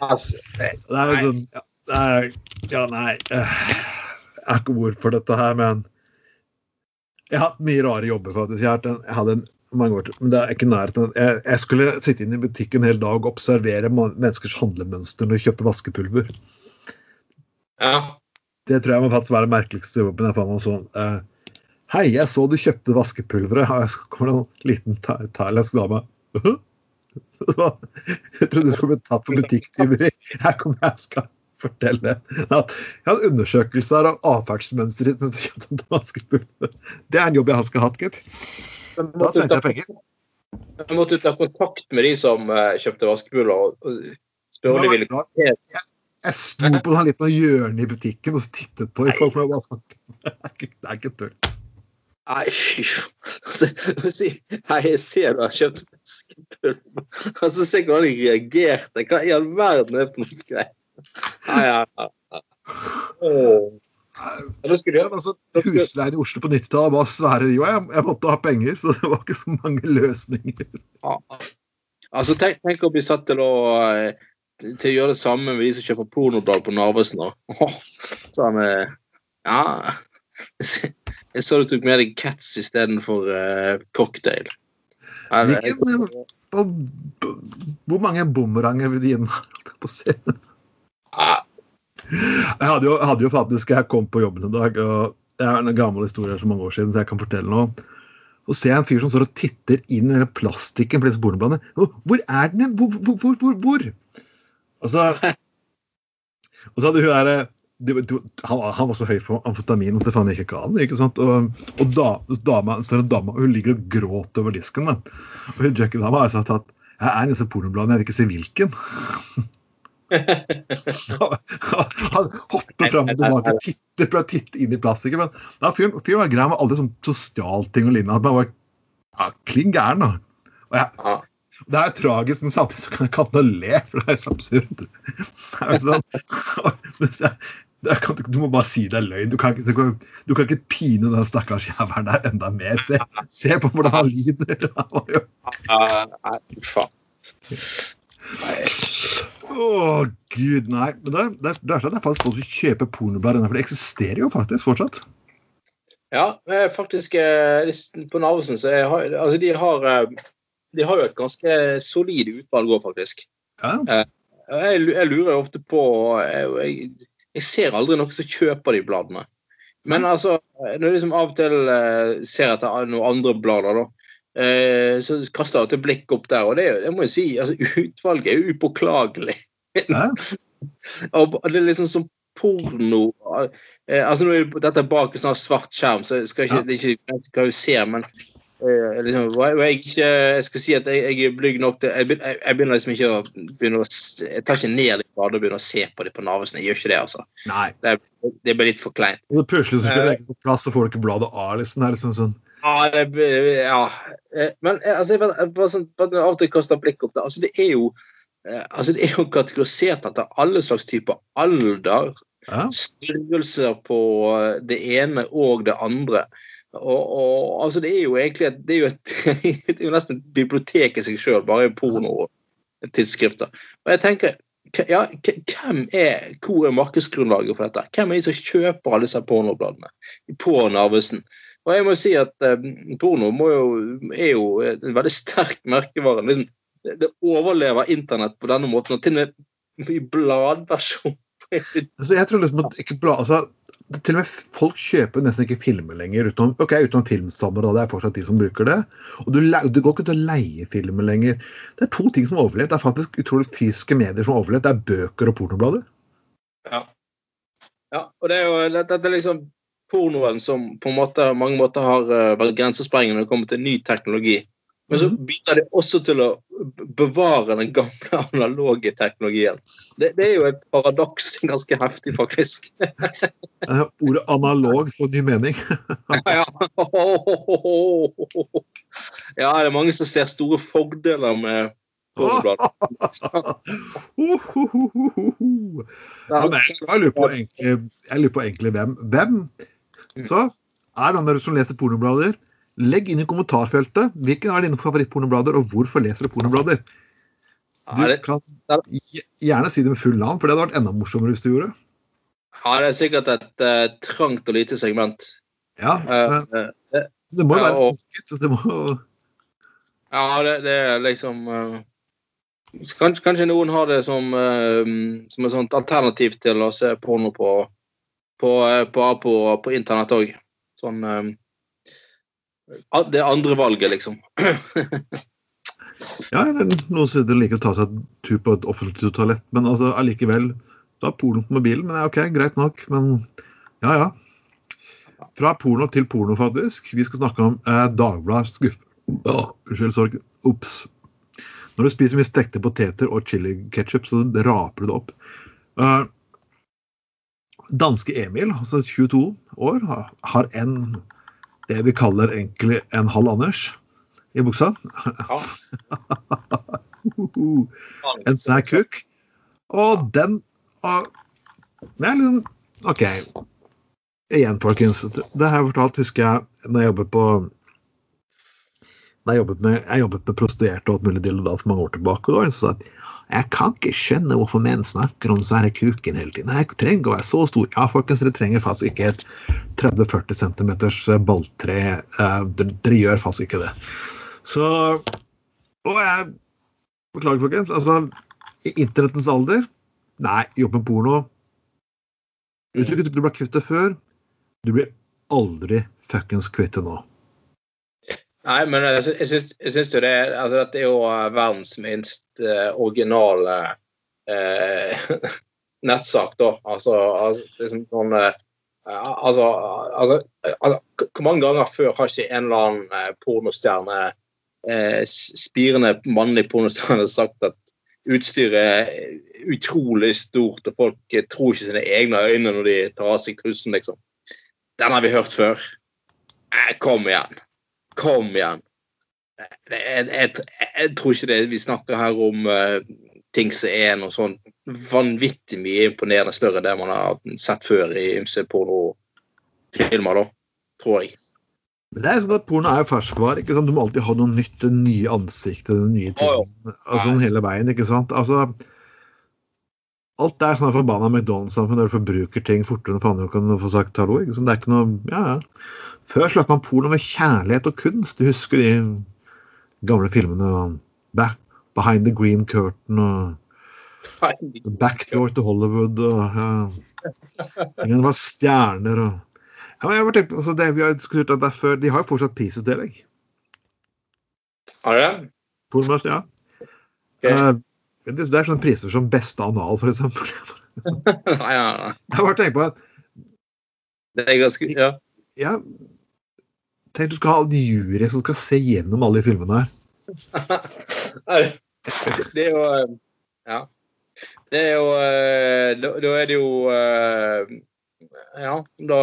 altså, Det jo sånn ja, nei eh, Jeg har ikke ord for dette her, men Jeg har hatt mye rare jobber, faktisk. Jeg, hadde en mange år til, men det er ikke nærheten. Jeg, jeg skulle sitte inne i butikken en hel dag og observere menneskers handlemønster når de kjøpte vaskepulver. ja. Det tror jeg må faktisk være den merkeligste jobben. Jeg fant sånn eh, Hei, jeg så du kjøpte vaskepulveret. Og så kommer det en liten tha- thailandsk dame. «Hæ?» <laughs> Så, Jeg trodde du skulle bli tatt for butikktyveri. Her kommer jeg og skal fortelle at jeg har en undersøkelse av atferdsmønsteret ditt mens du kjøpte vaskepulver. Det er en jobb jeg skal ha hatt, gitt. Da trengte jeg penger. Jeg måtte ta kontakt med de som eh, kjøpte vaskepulver, og spørre om de ville Jeg, sto på den liten hjørne i butikken og tittet på dem. Folk ble bare sånn <laughs> Det er ikke, det tull. Nei, fy faen. Altså, Hei, jeg ser du har kjøpt vaskepulver. Altså, se hvordan jeg reagerte. Hva i all verden er det for noe greier? Nei, ja, ja, det altså, Husleien i Oslo på 90-tallet var svære. Jo, jeg, jeg måtte ha penger, så det var ikke så mange løsninger. Ja. Altså, tenk, tenk å bli satt til å eh, til å gjøre det samme med de som kjøper pornoblad på Narvesen. Åh, Sånn, eh, ja Jeg så du tok med deg Cats istedenfor uh, cocktail. Ja, det- Hvilken, på, på, hvor mange bumeranger vil du gi den? jeg <laughs> på å Jeg hadde, jo, jeg hadde jo faktisk Jeg kom på jobben en dag, og det er en gammel historie så mange år siden, så jeg kan fortelle noe. Så ser jeg en fyr som står og titter inn i plastikken på disse pornobladene. Hvor er den hen? Hvor, hvor, hvor, hvor? Og så, og så hadde hun der det- det- han, han var så høy på amfetamin at det faen gikk ikke an. ikke sant? Og, og da, dama, så er det dama, hun ligger og gråter over disken. da. Og hun junkie-dama har sagt at jeg er i disse pornobladene, jeg vil ikke se hvilken. <laughs> Han hopper fram og tilbake, titter, prøver å titte inn i plastikken. Men da, fyren, fyren var grei, han var aldri sånn så ting og lignende. Han var ja, klin gæren, da. Og jeg. Det er jo tragisk, men samtidig så kan jeg ikke annet le, for det er så absurd. Det er sånn, er, du må bare si det er løgn. Du kan, du kan, du kan ikke pine den stakkars jævelen der enda mer. Se, se på hvordan han lider. Jo Nei, faen. Å, gud, nei. Men det, det, er- det er sånn er faktisk folk som kjøper pornoblader for det eksisterer jo faktisk fortsatt. Ja, faktisk eh, På Narvesen så jeg altså de har eh, De har jo et ganske solid utvalg òg, faktisk. Ja. Jeg, jeg lurer ofte på jeg, jeg, jeg ser aldri noen som kjøper de bladene. Men altså, når jeg liksom av og til eh, ser etter noen andre blader, da, eh, så kaster jeg til blikk opp der. Og det, det må jeg si, altså, <laughs> utvalget er jo upåklagelig. Ja. <laughs> Og det er liksom som porno eh, altså nå er Dette er bak en sånn svart skjerm, så skal ikke, Ja. det er ikke hva du ser, men eh, liksom, jeg, ikke, jeg skal si at jeg, jeg er blyg nok til jeg, jeg, jeg begynner liksom ikke å begynne å Jeg tar ikke ned de bladene og begynner å se på det på Narvesen. Jeg gjør ikke det, altså. Nei. Det, er- det blir litt for kleint. Og det plutselig så skal du Eh. legge på plass, så får du ikke bladet av, liksom. Det er liksom sånn Ja, det, ja. Eh, Men eh, altså, jeg bare, bare sånn, bare av og til kaster blikk opp der. Altså, det er jo eh, altså, det er jo kategorisert etter alle slags typer alder, ja. størrelser på eh, det ene og det andre. Og, og altså det er jo egentlig et, det er jo et, <laughs> det er jo nesten et bibliotek i seg sjøl, bare pornotidsskrifter. Og jeg tenker ja, hvem er, Hvor er markedsgrunnlaget for dette? Hvem er de som kjøper alle disse pornobladene på Narvesen? Og jeg må si at eh, porno jo, er jo en veldig sterk merkevare. Det, det overlever internett på denne måten, og til og med i bladversjon. <laughs> Altså, jeg tror liksom at ikke blad, altså, Til og med folk kjøper nesten ikke filmer lenger, utenom, ok, utenom filmstammere. Det er fortsatt de som bruker det. Og du, du går ikke til å leie filmer lenger. Det er to ting som har overlevd. Det er faktisk utrolig fysiske medier som har overlevd. Det er bøker og pornoblader. Ja. ja og det er jo det, det er liksom pornoen som på måte, mange måter har eh, vært grensesprengende når det kommer til ny teknologi. Men så bidrar det også til å bevare den gamle <laughs> analoge teknologien. Det, det er jo et paradoks <laughs> ganske heftig, faktisk. Ordet analog får ny mening. <laughs> ja. ja, det er mange som ser store fordeler med Pornobladet. Ja, jeg, jeg, lurer på egentlig, jeg lurer på egentlig hvem. Hvem så er han der som leser pornoblader? Legg inn i kommentarfeltet hvilken er dine favorittpornoblader, og hvorfor leser du pornoblader. Du kan gjerne si det med full navn, for det hadde vært enda morsommere hvis du gjorde. ja, det er sikkert et uh, trangt og lite segment. Ja, Eh, men eh, det- må jo være et. Det må Ja, det, det er liksom uh, kanskje, kanskje noen har det som, som et sånt alternativ til å se porno på på, på, på, på internett òg. Sånn Det andre valget, liksom. Ja, eller noen steder liker å ta seg en tur på et offentlig toalett, men altså allikevel Du har porno på mobilen, men ja, OK, greit nok, men ja, ja. Fra porno til porno, faktisk. Vi skal snakke om eh, Dagbladets Unnskyld, sorg. Ops. Når du spiser mye stekte poteter og chiliketchup, så raper du det opp. Uh, danske Emil, altså 22 år, har en det vi kaller egentlig en halv Anders i buksa. Ja. <laughs> en svær kuk. Og den og, er liksom OK. igjen, folkens. Det har jeg fortalt, husker jeg, når jeg jobbet på når jeg jobbet med, jeg jobbet med prostituerte og alt mulig da for mange år tilbake. og da var en som sa at jeg kan ikke skjønne hvorfor menn snakker om den svære kuken hele tiden. Jeg trenger å være så stor. Ja, folkens, dere trenger faktisk ikke et 30-40 cm balltre. Eh, Dere gjør faktisk ikke det. Så Og jeg Beklager, folkens. Altså, i internettens alder Nei, jobb med porno. Du ikke du ble kvitt det før, du blir aldri fuckings kvitt det nå. Nei, men jeg, sy- syns, jo det altså, Dette er jo eh, verdens minst eh, originale eh, <laughs> nettsak, da. Altså, altså liksom sånn altså, altså, altså Hvor mange ganger før har ikke en eller annen pornostjerne, eh, spirende mannlig pornostjerne, sagt at utstyret er utrolig stort, og folk tror ikke sine egne øyne når de tar av seg trusen, liksom. Den har vi hørt før. Eh, kom igjen. Kom igjen. Jeg, jeg, jeg tror ikke det vi snakker her om uh, ting som er noe sånn vanvittig mye imponerende større enn det man har sett før i ymse pornofilmer, da. Tror jeg. Men det er sånn at Porno er ferskvare. ikke sant? Du må alltid ha noe nytt, det nye ansiktet, den nye Å, Oh, Altså sånn hele veien, ikke sant? Altså, alt er sånn forbanna McDonald's-samfunn der du forbruker ting fortere enn faen du kan få sagt hallo. ikke sant? Det er ikke noe Ja, ja. Før slapp man porno med kjærlighet og kunst. Du husker de gamle filmene Back, Behind the Green Curtain og Backdoor to Hollywood og ja. Det var stjerner og ja, men jeg bare tenkte, altså det vi har diskutert at det er før, De har jo fortsatt prisutdeling. Har du det? Pornobransjen, ja. Okay. Eh, det det er sånne priser som beste anal, for eksempel. <laughs> Nei, ja, ja. Jeg bare tenker på at Det er ganske Ja. ja, Tenk du skal ha en jury som skal se gjennom alle de filmene her. <laughs> Det er jo eh, Ja. Det er jo eh, Da, da er det jo eh, Ja, da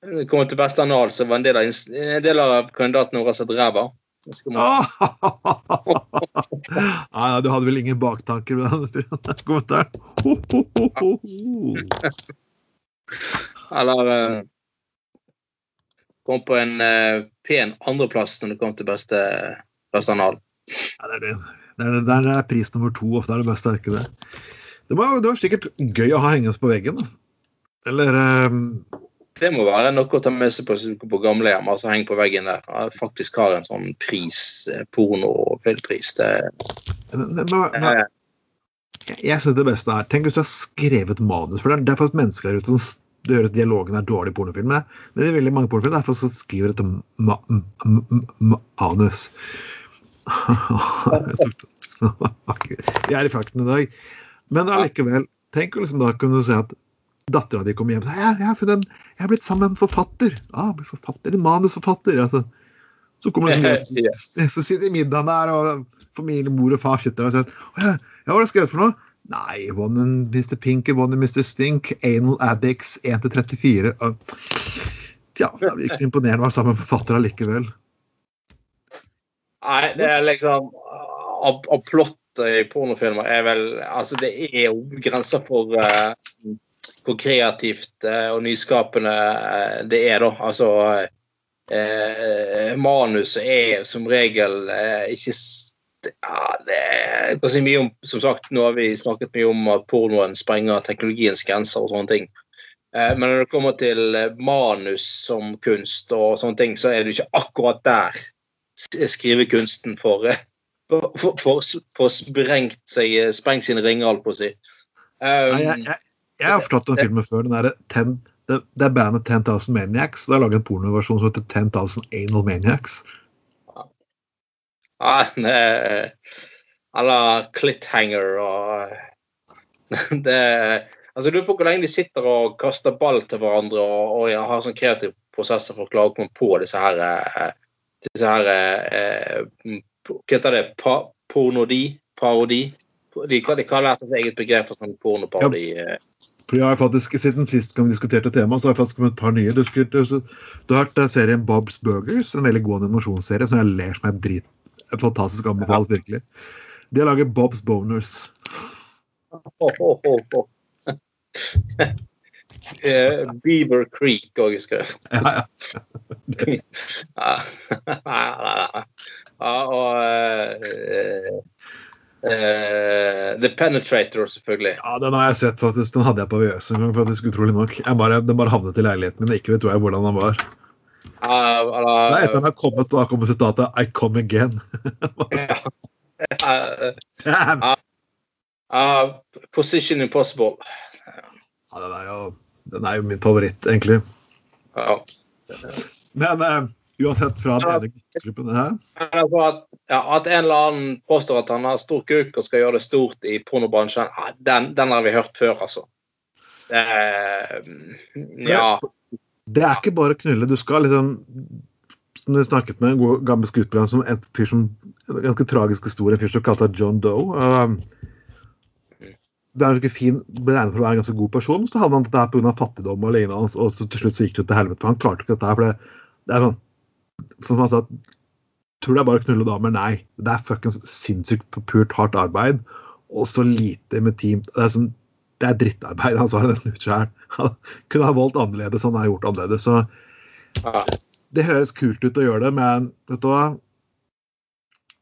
det kommer til beste anal, så var en del av, en del av kandidatene våre sett ræva. Nei, <laughs> du hadde vel ingen baktanker med den <laughs> kommentaren? Ho, ho. Eller kom på en uh, pen andreplass når det kom til beste, anal. Ja, det er det. Der er, det pris nummer to. Ofte er det beste, er ikke det. Det var, det var sikkert gøy å ha hengende på veggen. da. Eller um... Det må være noe å ta med seg på, på gamlehjem. altså Heng på veggen der. Jeg faktisk har en sånn pris, eh, porno- og filmpris. Det, Jeg, syns det beste er Tenk hvis du har skrevet manus. For det er, det er faktisk mennesker der ute som du hører at dialogen er dårlig i pornofilmer. Men i veldig mange pornofilmer er det folk som skriver et ma manus. Vi <laughs> er i fakten i dag. Men allikevel, tenk å liksom da kunne du si at dattera di kommer hjem og sier jeg, jeg, har blitt sammen med en forfatter. Ah, blitt forfatter, en manusforfatter. Altså. Så kommer du liksom hjem, så, sitter i middagen der, og familie, mor og far sitter der og sier «Å ja, hva har du skrevet for noe? Nei, One Mr. Pink, One Mr. Stink, Anal Addicts 1-34. Og- Tja, det er ikke så imponerende å være sammen med forfatter allikevel. Nei, det er liksom Av, av i pornofilmer er vel Altså, det er jo grenser for uh, hvor kreativt uh, og nyskapende uh, det er, da. Altså Manuset er som regel ikke ja, det kan si mye om Som sagt, nå har vi snakket mye om at pornoen sprenger teknologiens grenser og sånne ting. Eh, Men når det kommer til eh, manus som kunst og sånne ting, så er det ikke akkurat der s- skrivekunsten eh, for, for, for, for sprengt seg, eh, sprengt sine ringer, holdt på å si. Um, Nei, jeg, jeg, jeg har fortalt om filmen før. Den der ten, det, det er bandet 10,000 Maniacs. Det er laget en pornoversjon som heter 10,000 Anal Maniacs. Ja, det er- Eller Clithanger og <laughs> det, altså, Jeg lurer på hvor lenge de sitter og kaster ball til hverandre og, og har sånn kreative prosesser for å klare å komme på disse her eh, disse her eh, Hva heter det? Pa, pornodi? Parodi? De, de kaller det et eget begrep for sånn pornoparodi. Ja. For jeg har faktisk, Siden sist gang vi diskuterte temaet, så har jeg faktisk kommet et par nye. Du, skulle, du, du har hørt eh, serien Bob's Burgers, en veldig god animasjonsserie som jeg ler som er drit. Fantastisk anbefalt, virkelig. De har laget Bob's Boners. Oh, oh, oh, eh, Beaver Creek òg, husker jeg. Ja, ja. Og Uh, The Penetrator, selvfølgelig. ja, den har jeg sett, faktisk. Den hadde jeg på VØS en gang, faktisk, utrolig nok. Jeg bare, den bare havnet i leiligheten min, ikke vet jeg hvordan den var. Det er etter at han har kommet bakom sitatet 'I come again'. <laughs> Damn! Uh, Position Impossible. Ja, den er jo, den er jo min favoritt, egentlig. Ja. Men uh, uansett, fra den ene klubben her at, ja, at en eller annen påstår at han har stor kuk og skal gjøre det stort i pornobransjen, den, den har vi hørt før, altså. Det er, ja. Det er ikke bare å knulle. Du skal liksom Som vi snakket med en god, gammel skuespiller som en fyr som en ganske tragisk historie, en fyr som kalte seg John Doe. Um, det er en fin, ble regnet for å være en ganske god person, så hadde han dette her pga. fattigdom og lignende, og så til slutt så gikk det til helvete. Han klarte ikke dette her. for det, det er sånn Sånn som han sa, tror det er bare å knulle damer. Nei. Det er fuckings sinnssykt purt hardt arbeid, og så lite med team. Det er sånn det er drittarbeid. Han svarer nesten ut sjøl. Han kunne ha valgt annerledes, han har gjort annerledes. Så det høres kult ut å gjøre det, men vet du hva?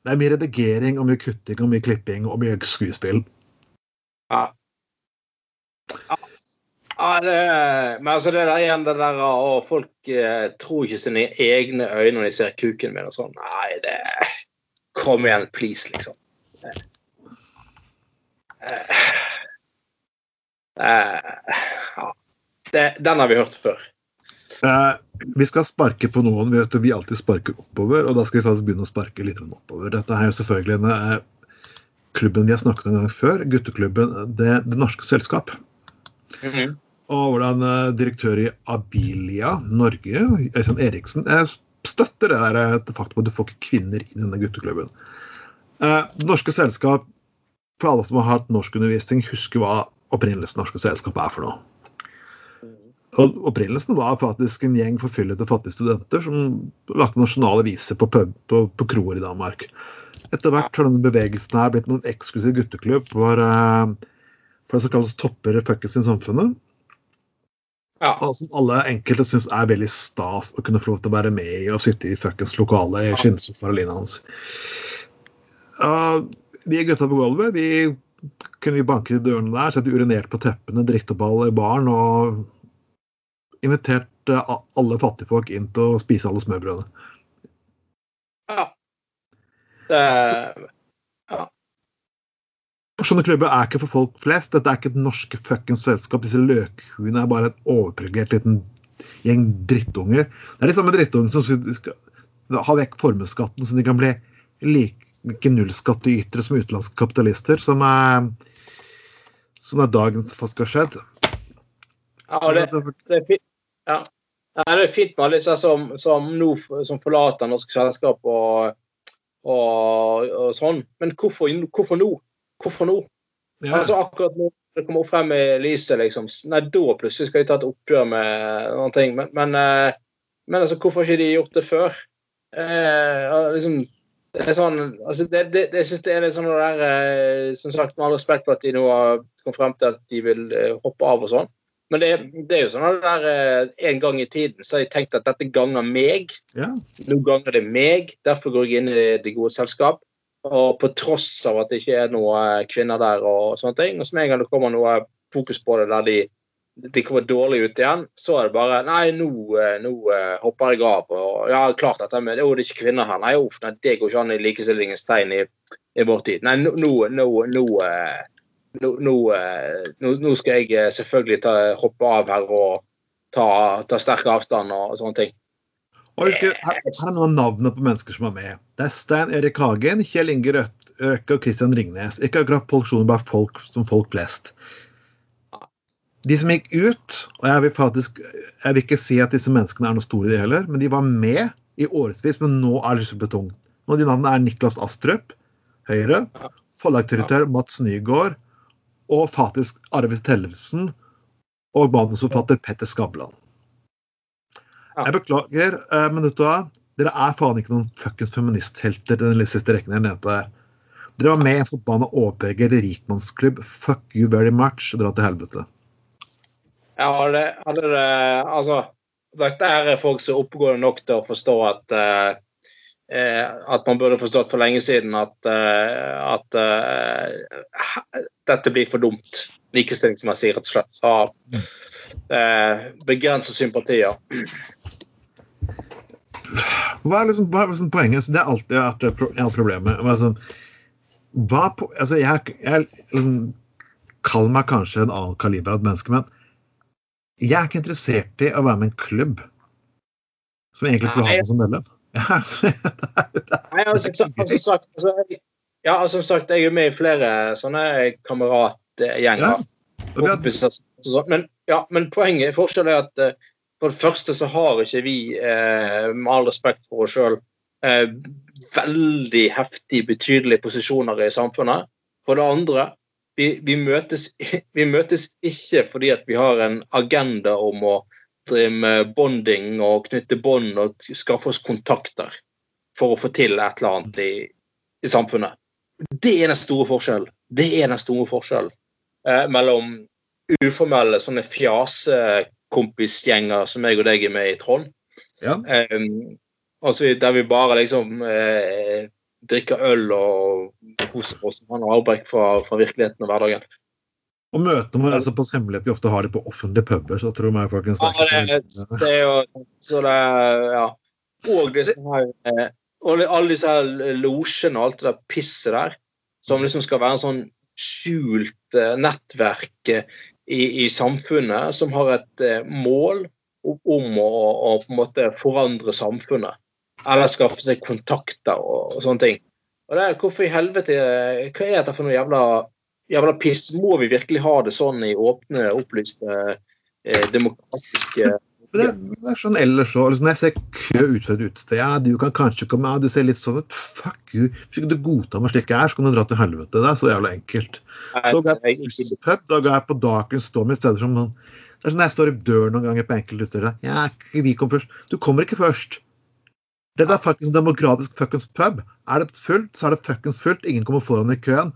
Det er mye redigering og mye kutting og mye klipping og mye skuespill. Ja. Ja. Ja, det, men altså det der igjen, det der å folk eh, tror ikke sine egne øyne når de ser kuken min og sånn. Nei, det Kom igjen, please, liksom. Eh, eh, ja. det, den har vi hørt før. Eh, vi skal sparke på noen. Vi vet vi alltid sparker oppover, og da skal vi faktisk begynne å sparke litt oppover. Dette er jo selvfølgelig en eh, klubben vi har snakket om en gang før, gutteklubben Det, det Norske Selskap. Mhm. Og hvordan eh, direktør i Abilia Norge, Øystein Eriksen, eh, støtter det der eh, det faktum at du får ikke kvinner i denne gutteklubben. Eh, Norske Selskap, for alle som har hatt norskundervisning, husker hva opprinnelsen Norske Selskap er for noe. Og Opprinnelsen var faktisk en gjeng forfyllete fattige studenter som lagde nasjonale viser på, pub, på, på kroer i Danmark. Etter hvert har denne bevegelsen her blitt noen eksklusiv gutteklubb for, eh, for det som kalles topper fuckings i samfunnet. Ja. Og som alle enkelte syns er veldig stas å kunne få lov til å være med i og sitte i fuckings lokale i skinnsofaen og lignende. Uh, vi gutta på gulvet vi kunne vi banke i dørene der, sette urinert på teppene, dritt opp alle barn og invitert alle fattigfolk inn til å spise alle smørbrødene. ja. Det, Sånne klubber er ikke for folk flest. Dette er ikke et norske fuckings selskap. Disse løkhuene er bare et overprivilegert liten gjeng drittunger. Det er de samme drittungene som skal ha vekk formuesskatten, så de kan bli like nullskattytere som utenlandske kapitalister, som er, som er dagens skjedd. ja, det, det er fint. Ja. Det er fint med alle disse som, som nå som forlater norsk selskap og, og, og sånn. Men hvorfor, hvorfor nå? Hvorfor nå? Ja. Altså akkurat nå det kommer frem i lyset, liksom. Nei, da plutselig skal de ta et oppgjør med noen ting. Men, men, eh, men altså, hvorfor har ikke de gjort det før? Eh, liksom, det er sånn altså, det, det, det, Jeg syns det er litt sånn der eh, Som sagt, med all respekt for at de nå har kommet frem til at de vil eh, hoppe av og sånn. Men det, det er jo sånn at der eh, En gang i tiden så har jeg tenkt at dette ganger meg. ja. Nå ganger det meg, derfor går jeg inn i det gode selskap. Og på tross av at det ikke er noen kvinner der og sånne ting. Og så med en gang det kommer noe fokus på det der de, de kommer dårlig ut igjen, så er det bare Nei, nå, eh, nå eh, hopper jeg av. Og ja, klart dette med Å, det er ikke kvinner her. Nei, uff, nei, det går ikke an i likestillingens tegn i, i vår tid. Nei, nå, nå, nå, nå, eh, nå, skal jeg selvfølgelig ta, hoppe av her og ta, ta sterk avstand og sånne ting. Og husker, her, her er noen av navnene på mennesker som er med. Det er Stein Erik Hagen, Kjell Inge Røkke og Christian Ringnes. Ikke akkurat produksjoner bare folk som folk flest. De som gikk ut, og jeg vil faktisk jeg vil ikke si at disse menneskene er noe store, de heller, men de var med i årevis, men nå er det så betong. Noen av de navnene er Niklas Astrup, Høyre, forlagsdirektør Mats Nygaard og faktisk Arvid Tellefsen og manusforfatter Petter Skavlan. Jeg beklager, eh, men vet du hva? Dere er faen ikke noen fuckings feministhelter den siste rekken jeg nevnte her. Dere var med i en forbanna overpreget rikmannsklubb. Fuck you very much. Dra til helvete. Ja, hadde, hadde det Altså, dette er folk som er oppegående nok til å forstå at uh, at man burde forstått for lenge siden at, uh, at uh, dette blir for dumt. Likestillingsmessig, rett og slett. Så begrenset sympatier. Hva er liksom, hva er liksom poenget? Det er alltid vært problemet. Altså, hva, altså jeg, jeg liksom, kaller meg kanskje en annen kaliber av et menneske, men jeg er ikke interessert i å være med en klubb som egentlig ikke vil ha meg som medlem. <laughs> Nei, altså, som sagt, altså, ja, som sagt, jeg er med i flere sånne kameratgjenger. Ja. Men, ja, men poenget, forskjellen er at uh, for det første så har ikke vi, uh, med all respekt for oss sjøl, uh, veldig heftig betydelige posisjoner i samfunnet. For det andre, vi, vi, møtes, <laughs> vi, møtes, ikke fordi at vi har en agenda om å drive med bonding og knytte bånd og skaffe oss kontakter for å få til et eller annet i, i samfunnet. Det er den store forskjellen. Det er den store forskjellen eh, mellom uformelle sånne fjasekompisgjenger som jeg og deg er med i Trond. Ja. Eh, altså, der vi bare liksom eh, drikker øl og kose oss med avbrekk fra, fra virkeligheten og hverdagen. Og møter man altså på hemmelighet vi ofte har det på offentlige puber, så tror jeg folkens det, ja, det, det er jo så det Ja. Og det som er og alle disse losjene og alt det der pisset der, som liksom skal være en sånn skjult uh, nettverk uh, i, i, samfunnet, som har et mål om å, å, på en måte forandre samfunnet. Eller skaffe seg kontakter og, og sånne ting. Og det er, Hvorfor i helvete Hva er dette for noe jævla jævla piss. Må vi virkelig ha det sånn i åpne, opplyste, eh, demokratiske det er, det er sånn ellers òg. Liksom, når jeg ser kø utenfor et utested ja, Du kan kanskje komme ja, Du ser litt sånn ut. fuck you. Hvis ikke du godtar meg slik jeg er, så kan du dra til helvete. Det er så jævla enkelt. Da går jeg på pub, da går jeg på Darken Storm i stedet som noen Det er sånn jeg står i døren noen ganger på enkelte utesteder. Ja, vi kom først. Du kommer ikke først. Det er faktisk en demokratisk fuckings pub. Er det fullt, så er det fuckings fullt. Ingen kommer foran i køen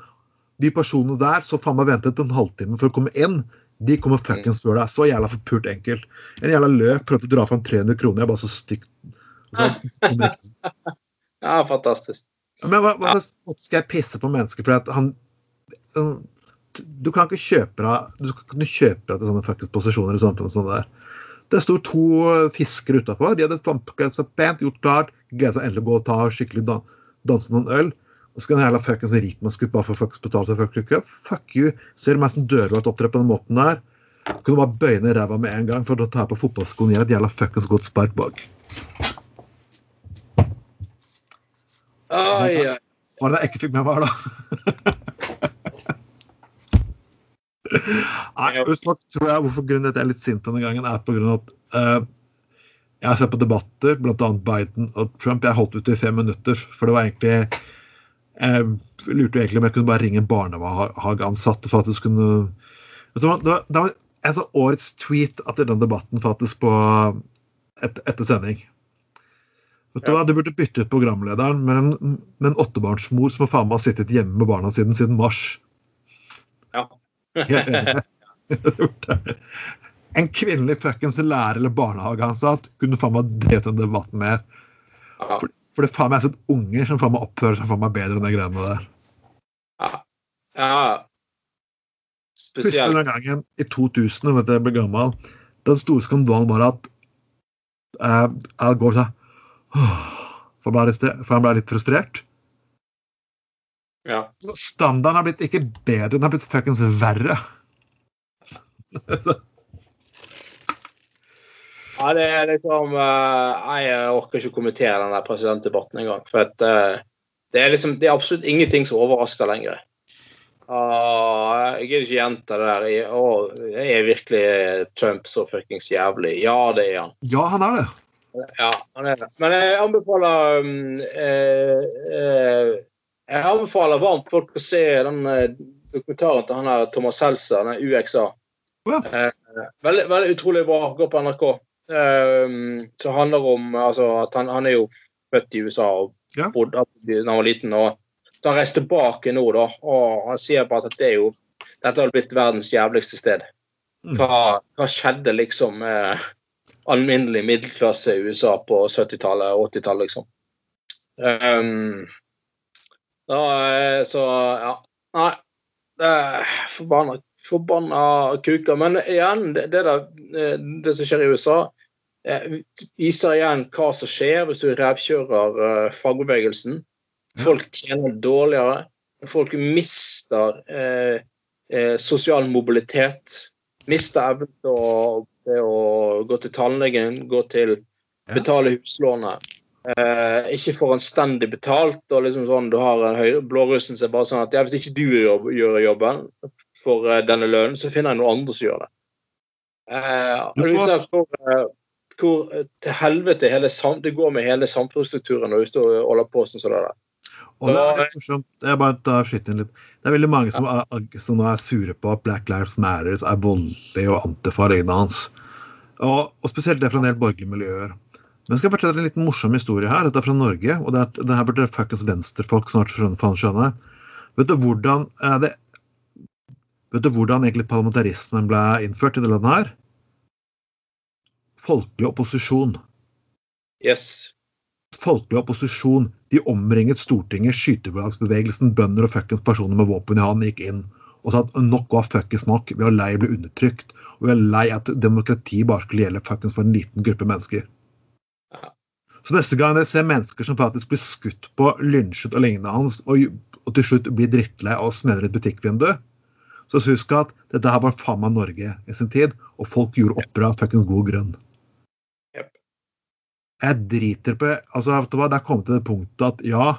de personene der så faen meg ventet en halvtime for å komme inn. De kommer fuckings før deg. Så jævla forpult enkelt. En jævla løk prøvde å dra fram 300 kroner. Jeg bare så stygt. <laughs> ja, fantastisk. Men hva, hva skal jeg pisse på mennesker for at han Du kan ikke kjøpe deg Du kan ikke kjøpe deg til sånne fuckings posisjoner i samfunnet sånn der. Det sto to fiskere utafor. De hadde så pent gjort klart. Gleda seg endelig å gå og ta skikkelig dan danse noen øl. Og så skal en jævla fuckings rikmannsgutt bare for fuckings betale seg for kø. Fuck you. Ser du meg som dørvakt opptre på den måten der? Kan du bare bøye ned ræva med en gang for å ta på fotballskoene og gi et jævla fuckings godt spark bak. Oi, oi. Var det jeg ikke fikk med meg her, da? <laughs> Nei, sagt, tror jeg hvorfor grunnen til at jeg er litt sint denne gangen, er av at uh, jeg har sett på debatter, bl.a. Biden og Trump. Jeg holdt ut i fem minutter, for det var egentlig jeg lurte egentlig om jeg kunne bare ringe en barnehageansatt for at det skulle Det var, det var en sånn årets tweet etter den debatten faktisk på et, etter sending. Vet du hva, Du burde bytte ut programlederen med en, med en åttebarnsmor som har faen meg sittet hjemme med barna sine siden mars. Ja. <laughs> en kvinnelig fuckings lærer eller barnehageansatt kunne faen meg drevet den debatten mer. For, for det faen meg har sett unger som faen meg oppfører seg faen meg bedre enn de greiene der. Ja. ja. Spesielt. Husker den gangen i 2000, vet jeg ble gammel, den store skandalen var at uh, Al Gore sa For han ble litt frustrert. Ja. Standarden har blitt ikke bedre, den har blitt fuckings verre. <laughs> Ja, det er liksom uh, Jeg orker ikke å kommentere den der presidentdebatten engang. For at, uh, det, er liksom, det er absolutt ingenting som overrasker lenger. Uh, jeg gidder ikke gjenta det der. Oh, er virkelig Trump så fuckings jævlig? Ja, det er han. Ja, han er det. Ja, han er det. Men jeg anbefaler um, Jeg anbefaler varmt folk å se den dokumentaren til han her Thomas Seltzer, den UXA. Eh, veldig, veldig utrolig bra. Går på NRK. Eh, som handler om altså, at han, han, er jo født i USA og ja. bodde da han var liten. og Han reiste tilbake nå, da, og han sier bare at det er jo dette har blitt verdens jævligste sted. Mm. Hva, hva skjedde liksom med alminnelig middelklasse i USA på 70-tallet og 80-tallet, liksom. Um, da, eh, så ja. Nei. Forbanna, forbanna kuker. Men igjen, det, det, der, eh, det som skjer i USA, eh, viser igjen hva som skjer hvis du revkjører fagbevegelsen. Folk tjener dårligere. Folk mister eh, eh, sosial mobilitet. Mister evnen til å, til å gå til tannlegen, gå til betale huslånet. Eh, ikke får anstendig betalt. og liksom sånn, Du har en høy, blårussen som er bare sånn at ja, hvis ikke du jobb, gjør jobben for eh, denne lønnen, så finner jeg noen andre som gjør det. Eh, og Du ser hvor, eh, hvor eh, til helvete hele sam, det går med hele samfunnsstrukturen når du står og holder på sånn som det der. Og det er litt morsomt. Jeg bare tar inn litt. Det er veldig mange som, er, som nå er sure på at Black Lives Matter er voldelig og antifa av hans. Og, og spesielt det fra en del borgerlige miljøer. Men skal jeg fortelle en liten morsom historie her. Dette er fra Norge, og det, er, det her burde fuckings venstrefolk snart skjønne. Vet du hvordan eh, det, Vet du hvordan egentlig parlamentarismen ble innført i det landet her? Folkelig opposisjon Yes. folkelig opposisjon. De omringet Stortinget, skytterlagsbevegelsen, bønder og fuckings personer med våpen i hånd gikk inn og sa at nok var fuckings nok. Vi er lei å bli undertrykt. Og vi er lei at demokrati bare skulle gjelde fuckings for en liten gruppe mennesker. Så neste gang dere ser mennesker som faktisk blir skutt på, lynsjet og lignende hans, og, og til slutt blir drittlei og smeller et butikkvindu, så husk at dette her var faen meg Norge i sin tid, og folk gjorde opprør av fuckings god grunn. Jep. Jeg driter på altså, vet du hva, Det er kommet til det punktet at ja,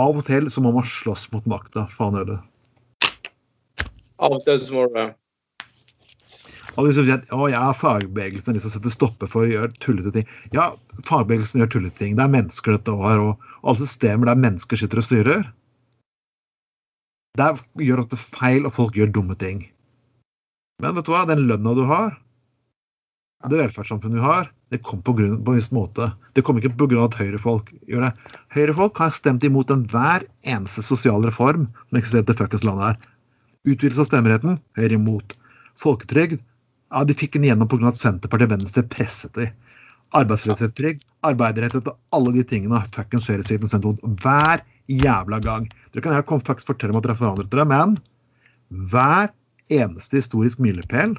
av og til så må man slåss mot makta. Faen heller. Av og til så må du det. Og du sier at å, ja, fagbevegelsen har lyst til å sette stopper for å gjøre tullete ting Ja, fagbevegelsen gjør tullete ting. Det er mennesker dette var, og, og alle systemer der mennesker sitter og styrer. Der gjør ofte feil, og folk gjør dumme ting. Men vet du hva, den lønna du har, det velferdssamfunnet du har, det kom på, grunn, på en viss måte. Det kom ikke av at høyrefolk gjør det. Høyrefolk har stemt imot enhver eneste sosial reform som eksisterer i fuckings landet her. Utvidelse av stemmeretten, Høyre imot. Folketrygd, ja, de fikk den igjennom pga. at Senterpartiet og Venstre presset dem. Arbeidsløshetstrygd, arbeiderrettighet og alle de tingene har fuckings høyresiden sendt mot hver jævla gang. Dere kan gjerne faktisk fortelle om at dere har forandret dere, men hver eneste historisk milepæl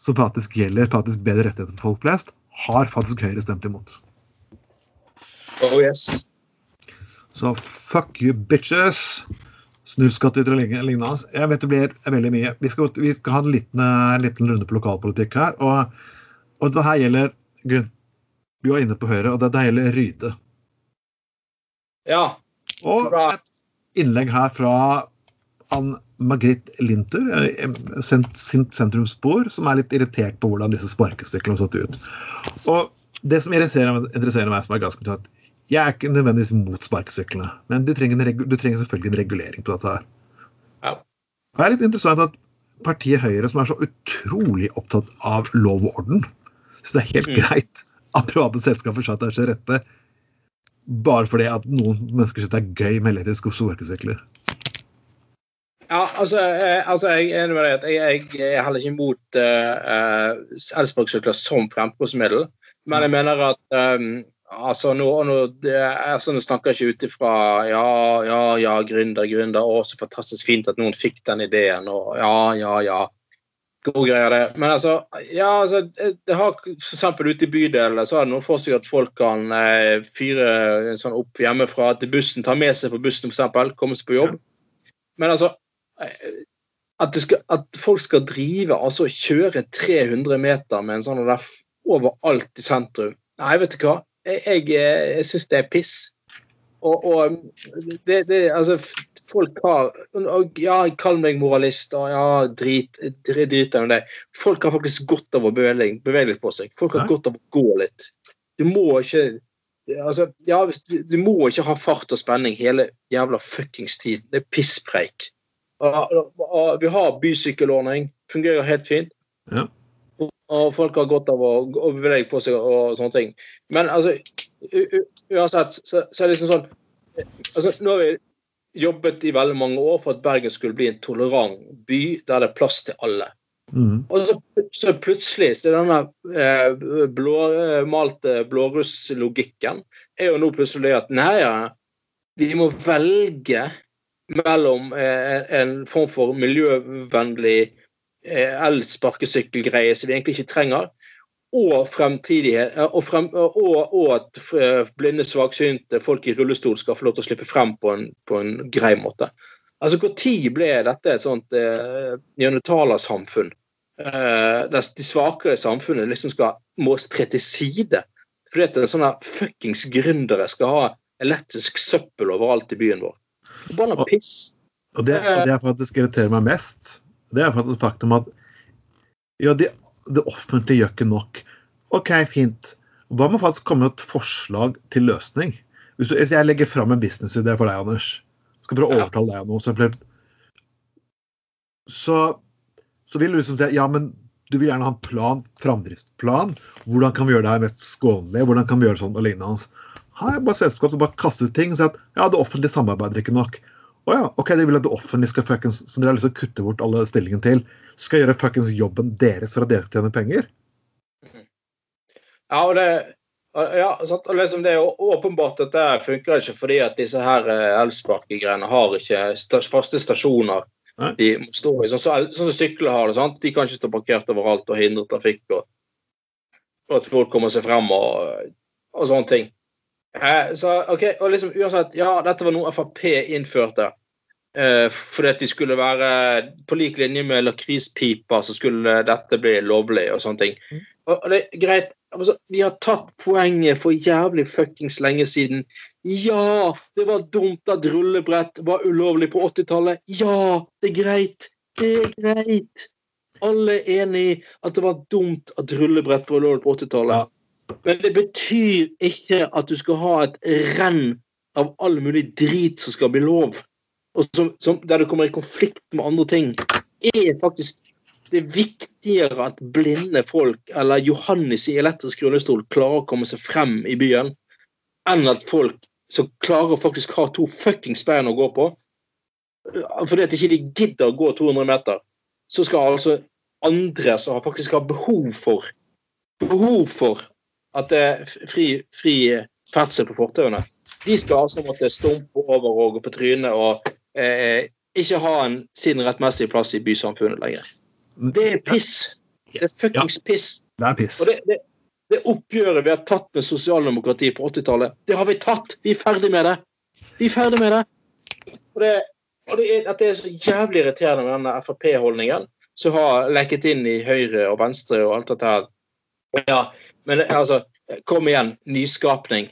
som faktisk gjelder faktisk bedre rettigheter for folk flest, har faktisk Høyre stemt imot. Oh yes. Så fuck you, bitches! Snuskattyter og lign- lignende. Jeg vet det blir veldig mye. Vi skal, vi skal ha en liten, eh, liten runde på lokalpolitikk her. Og, og det her gjelder Gunn, Vi var inne på Høyre, og det, det gjelder Ryde. Ja. Og et innlegg her fra Ann Margrit Lintur, eh, sent- sint som er litt irritert på hvordan disse sparkestykkene har satt ut. Og det som interesserer, interesserer meg, som er ganske klart Jeg er ikke nødvendigvis mot sparkesyklene, men du trenger, du trenger selvfølgelig en regulering på dette her. Ja. Det er litt interessant at partiet Høyre, som er så utrolig opptatt av lov og orden, så det er helt Mm. greit at private selskaper satt der til rette bare fordi at noen mennesker syns det er gøy med elektriske sparkesykler. Ja, altså, eh, altså jeg er enig med deg at jeg, jeg er heller ikke imot uh, elsparkesykler som fremkomstmiddel. Men jeg mener at um, altså, nå, nå, det, altså, nå snakker jeg ikke ut ifra ja, ja, ja, gründer, gründer. Å, så fantastisk fint at noen fikk den ideen. Og ja, ja, ja. God greier, det. Men altså, ja, altså det, det har f.eks. ute i bydelen så er det noe for seg at folk kan eh, fyre sånn opp hjemmefra til bussen, ta med seg på bussen f.eks., komme seg på jobb. Men altså eh, at, skal, at folk skal drive, altså kjøre 300 meter med en sånn og der overalt i sentrum Nei, vet du hva? Jeg, jeg, eh, syns det er piss. Og, og det, det Altså, folk har og, Ja, kall meg moralist, og ja, drit, drit, i det. Folk har faktisk godt av å bevege, bevege litt på seg. Folk har Ja. godt av å gå litt. Du må ikke Altså, ja, du må ikke ha fart og spenning hele jævla fuckings tiden. Det er pisspreik. Og, og, og vi har bysykkelordning. Fungerer helt fint. Ja. Og, folk har godt av å, å bevege på seg og sånne ting. Men altså, uansett, så, så er det liksom sånn altså, nå har vi, jobbet i veldig mange år for at Bergen skulle bli en tolerant by der det er plass til alle. Mm. Og så, så plutselig så denne eh, blåmalte blårusslogikken er jo nå plutselig at nei, ja, vi må velge mellom eh, en form for miljøvennlig eh, elsparkesykkelgreie som vi egentlig ikke trenger, og eh, og, frem, og, og at eh, blinde, svaksynte folk i rullestol skal få lov til å slippe frem på en, på en grei måte. Altså, Når ble dette et sånt eh, neandertalersamfunn? Eh, der de svakere i samfunnet liksom skal må tre til side fordi at sånne fuckings gründere skal ha elektrisk søppel overalt i byen vår. Forbanna piss. Og det, og det er faktisk irriterer meg mest. Det er faktisk et faktum at ja, det, det offentlige gjør ikke nok. OK, fint. Hva med faktisk komme med et forslag til løsning? Hvis, du, hvis jeg legger fram en businessidé for deg, Anders, skal prøve å overtale deg om noe, så, så, så vil du liksom si ja, men du vil gjerne ha en plan, framdriftsplan. Hvordan kan vi gjøre det her mest skånelig? Hvordan kan vi gjøre sånn og lignende? Har jeg bare selskap som bare kaster ut ting og sier at ja, det offentlige samarbeider ikke nok. Å ja, ok, de vil at det offentlige skal fuckings, som dere har lyst til å kutte bort alle stillingene til, skal gjøre fuckings jobben deres for at dere tjener penger? Ja, og det, ja, sant? og liksom det er åpenbart at det funker ikke fordi at disse her eh, elsparkegreiene har ikke faste stasjoner Nei. de må stå i. Sånn som så, så sykler har det. sant? De kan ikke stå parkert overalt og hindre trafikk. og, og at folk kommer seg frem og, og sånne ting. Eh, så ok, og liksom uansett, ja, dette var noe Frp innførte. Eh, fordi at de skulle være på lik linje med lakrispiper, så skulle dette bli lovlig og sånne ting. Og, og det er greit. Altså, vi har tatt poenget for jævlig fuckings lenge siden. Ja, det var dumt at rullebrett var ulovlig på 80-tallet. Ja, det er greit. Det er greit. Alle er enig i at det var dumt at rullebrett var ulovlig på 80-tallet. Men det betyr ikke at du skal ha et renn av all mulig drit som skal bli lov, og som, som, der du kommer i konflikt med andre ting. Er faktisk det er viktigere at blinde folk eller Johannes i elektrisk rullestol klarer å komme seg frem i byen, enn at folk som klarer å faktisk ha to fuckings bein å gå på. Fordi at ikke de gidder å gå 200 meter, så skal altså andre som faktisk har behov for behov for at det er fri, fri ferdsel på fortauene, de skal altså måtte stumpe over og gå på trynet og eh, ikke ha en sin rettmessige plass i bysamfunnet lenger. Det er piss. Det er fuckings piss. Det er piss. Og det, det, det oppgjøret vi har tatt med sosialdemokrati på 80-tallet, det har vi tatt. Vi er ferdig med det. Vi er ferdig med det. Og det, og det er, er så jævlig irriterende med denne Frp-holdningen som har lekket inn i høyre og venstre og alt dette her. Ja, men altså, kom igjen. Nyskapning.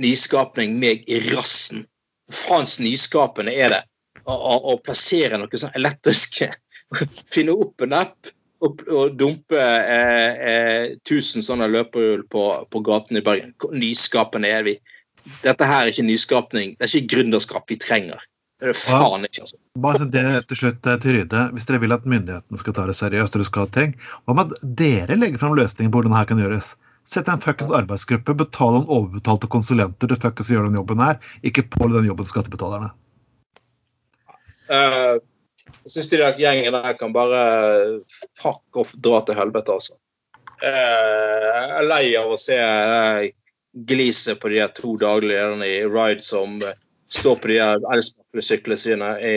Nyskapning meg i rassen. Faens nyskapende er det å, å, plassere noe sånn elektrisk <laughs> Finne opp en app og, og dumpe eh, eh, 1000 sånne løperhjul på, på gaten i Bergen. Nyskapende er vi. Dette her er ikke nyskapning. Det er ikke gründerskap vi trenger. Det er det faen ikke, altså. Bare det til slutt eh, til Ryde. Hvis dere vil at myndighetene skal ta det seriøst, og skal ha ting, hva med at dere legger fram løsninger på hvordan dette kan gjøres? Sett en fuckings arbeidsgruppe, betal noen overbetalte konsulenter til fuckings å gjøre den jobben her, ikke pålegg den jobben skattebetalerne. Eh, jeg syns de der gjengen der kan bare fuck off, dra til helvete, altså. Eh, jeg er lei av å se eh, gliset på de to daglige i Ride som eh, står på de elsparkesyklene sine i,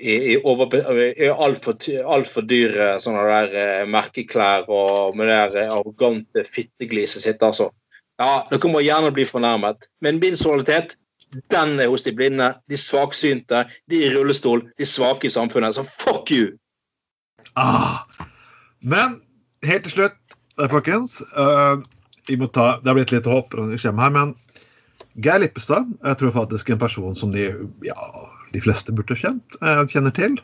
i, i, i altfor alt dyre sånne der eh, merkeklær og med det der eh, arrogante fittegliset sitt, altså. Ja, dere må gjerne bli fornærmet, men min solidaritet den er hos de blinde, de svaksynte, de i rullestol, de svake i samfunnet. Så fuck you! Ah. Men helt til slutt, eh, folkens uh, vi må ta, Det har blitt litt håp når vi kommer her, men Geir Lippestad jeg tror faktisk en person som de, ja, de fleste burde kjent, uh, kjenner til.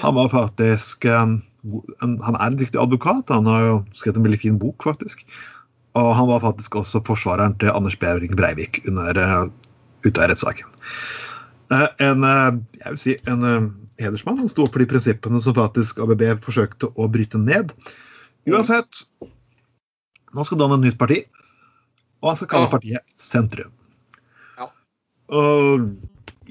Han var faktisk en, en, Han er en dyktig advokat. Han har jo skrevet en veldig fin bok, faktisk. Og han var faktisk også forsvareren til Anders Behring Breivik under uh, Utøya-rettssaken. Eh, en eh, jeg vil si, en eh, hedersmann. Han sto opp for de prinsippene som faktisk ABB forsøkte å bryte ned. Uansett, nå skal danne et nytt parti, og han skal kalle partiet Sentrum. Og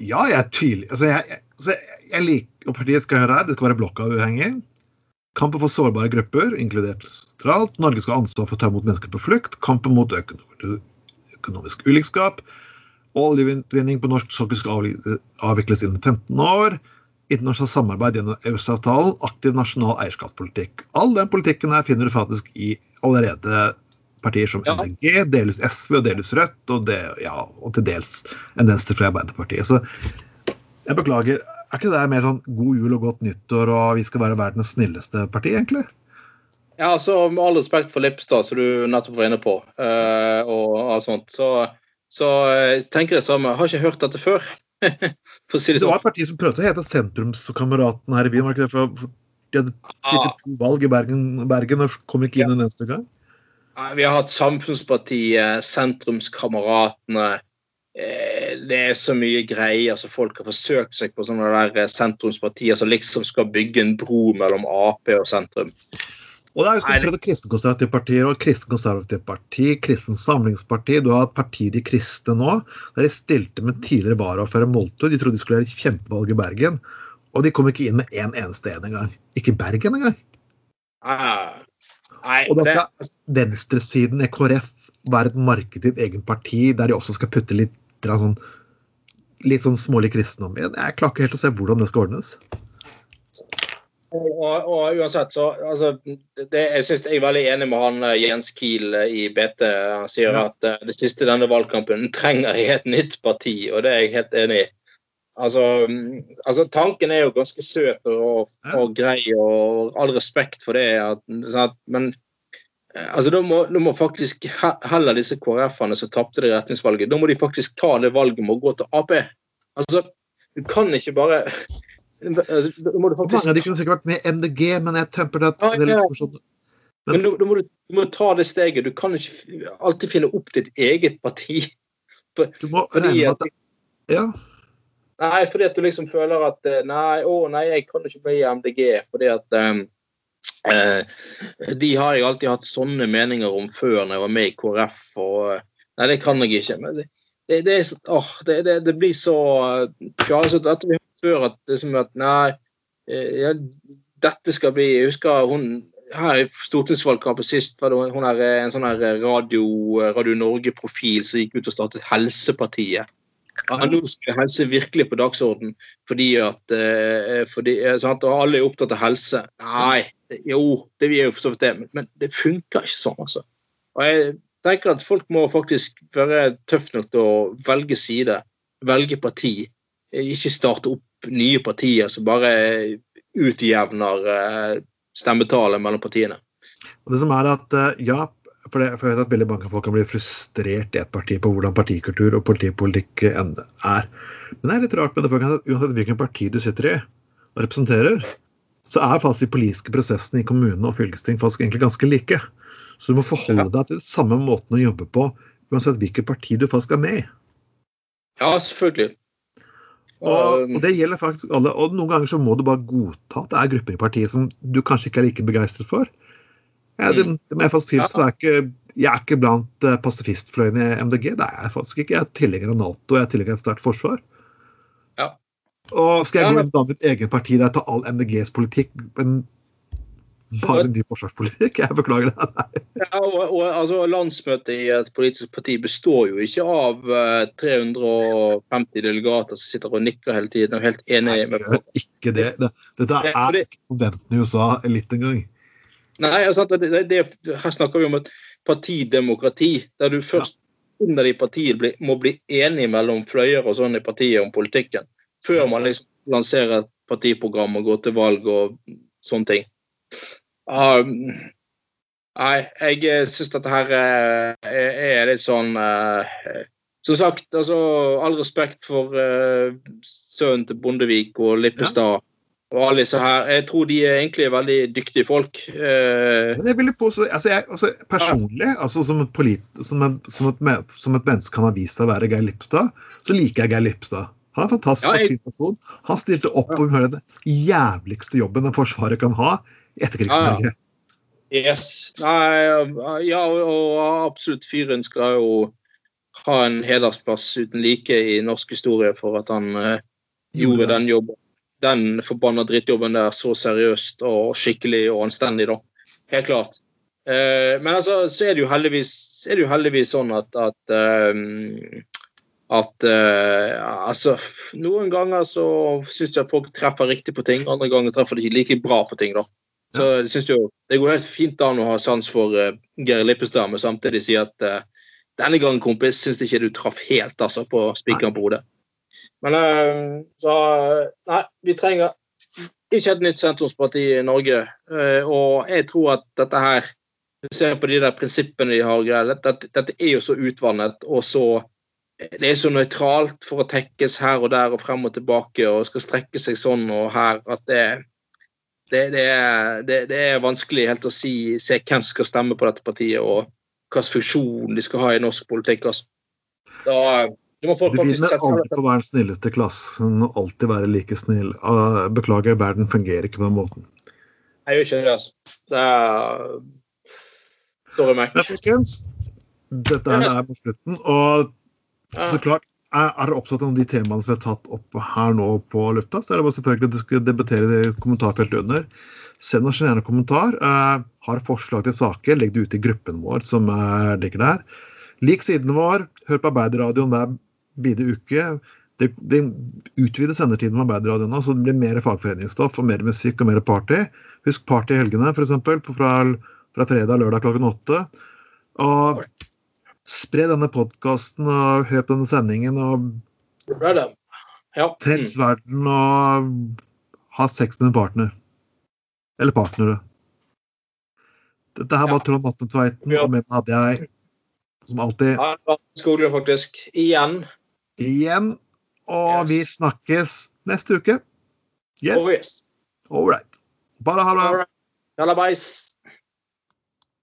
Ja, jeg tviler altså jeg, jeg, altså jeg liker og partiet skal gjøre her. Det skal være blokkuavhengig. Kampen for sårbare grupper, inkludert sentralt. Norge skal ha ansvar for å ta imot mennesker på flukt. Kampen mot økonomisk ulikskap. Oljeutvinning på norsk sokkel skal avvikles innen 15 år. Internasjonalt samarbeid gjennom EØS-avtalen. Aktiv nasjonal eierskapspolitikk. All den politikken her finner du faktisk i allerede partier som ja. MDG, delvis SV og delvis Rødt, og, det, ja, og til dels en venstre fra Arbeiderpartiet. Så jeg beklager. Er ikke det mer sånn god jul og godt nyttår, og vi skal være verdens snilleste parti, egentlig? Ja, altså Med all respekt for Lippstad, som du nettopp var inne på, uh, og, og sånt, så, så jeg tenker det samme. Har ikke hørt dette før. <laughs> si det, det var sånn. et parti som prøvde å hete Sentrumskameraten her i byen. var ikke det? For, de hadde sittet to valg i Bergen, Bergen og kom ikke inn en eneste gang. Vi har hatt Samfunnspartiet, Sentrumskameratene. Eh, det er så mye greier. som Folk har forsøkt seg på sånne der eh, sentrumspartier som liksom skal bygge en bro mellom Ap og sentrum. Og det er jo sånn prøvd kristenkonservative partier og kristenkonservative parti, Kristen Samlingsparti. Du har et parti De kristne nå, der de stilte med tidligere varaordfører Moltu. De trodde de skulle gjøre et kjempevalg i Bergen, og de kom ikke inn med én en eneste en engang. Ikke Bergen engang. Ah, Nei, og da skal det... venstresiden i KrF være et marked i et eget parti, der de også skal putte litt, sånn, litt sånn smålig kristendom i. Jeg klarer ikke helt å se hvordan det skal ordnes. Og, og, uansett, så altså, det, Jeg synes jeg er veldig enig med han eh, Jens Kiel eh, i BT. Han sier ja. at uh, det siste denne valgkampen trenger i et nytt parti, og det er jeg helt enig i. Altså, altså, tanken er jo ganske søt og, og grei, og all respekt for det. At, men altså, da må, da må, faktisk heller disse KrF-ene som tapte det retningsvalget, da må de faktisk ta det valget med å gå til Ap. Altså, du kan ikke bare altså, faktisk... Mange av de kunne sikkert vært med MDG, men jeg temper at ja, ja. Sånn. Men, men da, må du, du, må ta det steget. Du kan ikke alltid finne opp ditt eget parti. <laughs> For, du må regne med at det, Ja. Nei, fordi at du liksom føler at eh, Nei, å nei, jeg kan ikke bli MDG fordi at um, eh, De har jeg alltid hatt sånne meninger om før når jeg var med i KrF. og Nei, det kan jeg ikke. men det, det, det, er, åh, det, det, det blir så fjasete. Etter vi har før at det som at Nei, ja, dette skal bli Jeg husker hun her i stortingsvalgkampen sist var det hun er en sånn her Radio, Radio Norge-profil som gikk ut og startet Helsepartiet. Ja, nå skal helse virkelig på dagsorden fordi at fordi, eh, sant, Og alle er opptatt av helse. Nei, jo, det vi er jo for så vidt det, men, det funker ikke sånn, altså. Og jeg tenker at folk må faktisk være tøffe nok til å velge side, velge parti. Ikke starte opp nye partier som bare utjevner uh, stemmetallet mellom partiene. Og det som er at, ja, for, det, for, jeg vet at veldig mange folk kan bli frustrert i et parti på hvordan partikultur og partipolitikk er. Men det er litt rart med det, at uansett hvilken parti du sitter i og representerer, så er faktisk de politiske prosessene i kommunene og fylkesting faktisk egentlig ganske like. Så du må forholde deg til den samme måten å jobbe på uansett hvilket parti du faktisk er med i. Ja, selvfølgelig. Og, og, det gjelder faktisk alle. Og noen ganger så må du bare godta at det er grupper i partiet som du kanskje ikke er like begeistret for. Ja, det, mm. det, må jeg faktisk tilstå. Ja. Jeg er ikke blant pasifistfløyene pasifistfløyen i MDG. Det er jeg faktisk ikke. Jeg er tilhenger av Nato jeg er tilhenger av et sterkt forsvar. Ja. Og skal jeg gå inn i et eget parti der jeg tar all MDGs politikk, men bare ny forsvarspolitikk? Jeg beklager det. <laughs> ja, og, og altså, Landsmøtet i et politisk parti består jo ikke av uh, eh, 350 delegater som sitter og nikker hele tiden og er helt enige med Nei, ikke det. det. Dette er ikke studentene i USA litt engang. Nei, altså, det, det, her snakker vi om et partidemokrati, der du først under i partiet bli, må bli enig mellom fløyer og sånn i partiet om politikken, før man liksom lanserer et partiprogram og går til valg og sånne ting. Um, nei, jeg eh, syns dette her er, eh, er litt sånn uh, Som sagt, altså, all respekt for uh, sønnen til Bondevik og Lippestad. Ja og alle disse her. Jeg tror de er egentlig veldig dyktige folk. Eh, det vil jeg påstå, altså jeg, altså personlig, altså som, et polit, som, en, som, et, som, et, menneske kan ha vist seg å være Geir Lippstad, så liker jeg Geir Lippstad. Han er en fantastisk ja, jeg, person. Han stilte opp og gjorde den jævligste jobben en forsvarer kan ha i etterkrigs-Norge. Ja, yes. Nei, ja, og absolutt fyren skal jo ha en hedersplass uten like i norsk historie for at han eh, gjorde den jobben. Den forbanna drittjobben der så seriøst og skikkelig og anstendig, da. Helt klart. Eh, men altså, så er det jo heldigvis, det jo heldigvis sånn at, at eh, at uh, altså, Noen ganger så syns jeg at folk treffer riktig på ting, andre ganger treffer de ikke like bra på ting. da. Så jeg synes jo, Det går helt fint an å ha sans for uh, Geir Lippestad, men samtidig si at uh, denne gangen, kompis, syns ikke du traff helt altså, på spikeren på hodet. Men uh, så Nei, vi trenger ikke et nytt sentrumsparti i Norge. og jeg tror at dette her Du ser på de der prinsippene de har, dette, dette er jo så utvannet og så det er så nøytralt for å tekkes her og der og frem og tilbake og skal strekke seg sånn og her at det, det, det, er, det er, vanskelig helt å si, se hvem som skal stemme på dette partiet og hvilken funksjon de skal ha i norsk politikk. Altså. Da, du må folk faktisk sette alltid på å være den snilleste klassen og alltid være like snill. Ah, beklager, verden fungerer ikke på den måten. Jeg gjør ikke det, altså. Det er Sorry, Mac. Men folkens, dette er på slutten. og så klart, er dere opptatt av de temaene som vi har tatt opp her nå på lufta, så er det bare selvfølgelig at du skal debattere det kommentarfeltet under. Send oss gjerne en kommentar. Eh, har forslag til saker, legg det ut i gruppen vår som uh, ligger der. Lik siden vår. Hør på Arbeiderradioen hver bide uke. Det, det utvider sendertiden med Arbeiderradioen så det blir mer fagforeningsstoff og mer musikk og mer party. Husk party i helgene, f.eks. Fra, fra fredag lørdag klokken åtte. Og Spre denne podkasten og hør på denne sendingen og ja. Frels verden og ha sex med en partner. Eller partnere. Dette her var ja. Trond Atne Tveiten, og med meg hadde jeg, som alltid Skoglund, faktisk. Igjen. Igjen. Og yes. vi snakkes neste uke. Yes. Oh, yes. All right. Bare ha det. Right.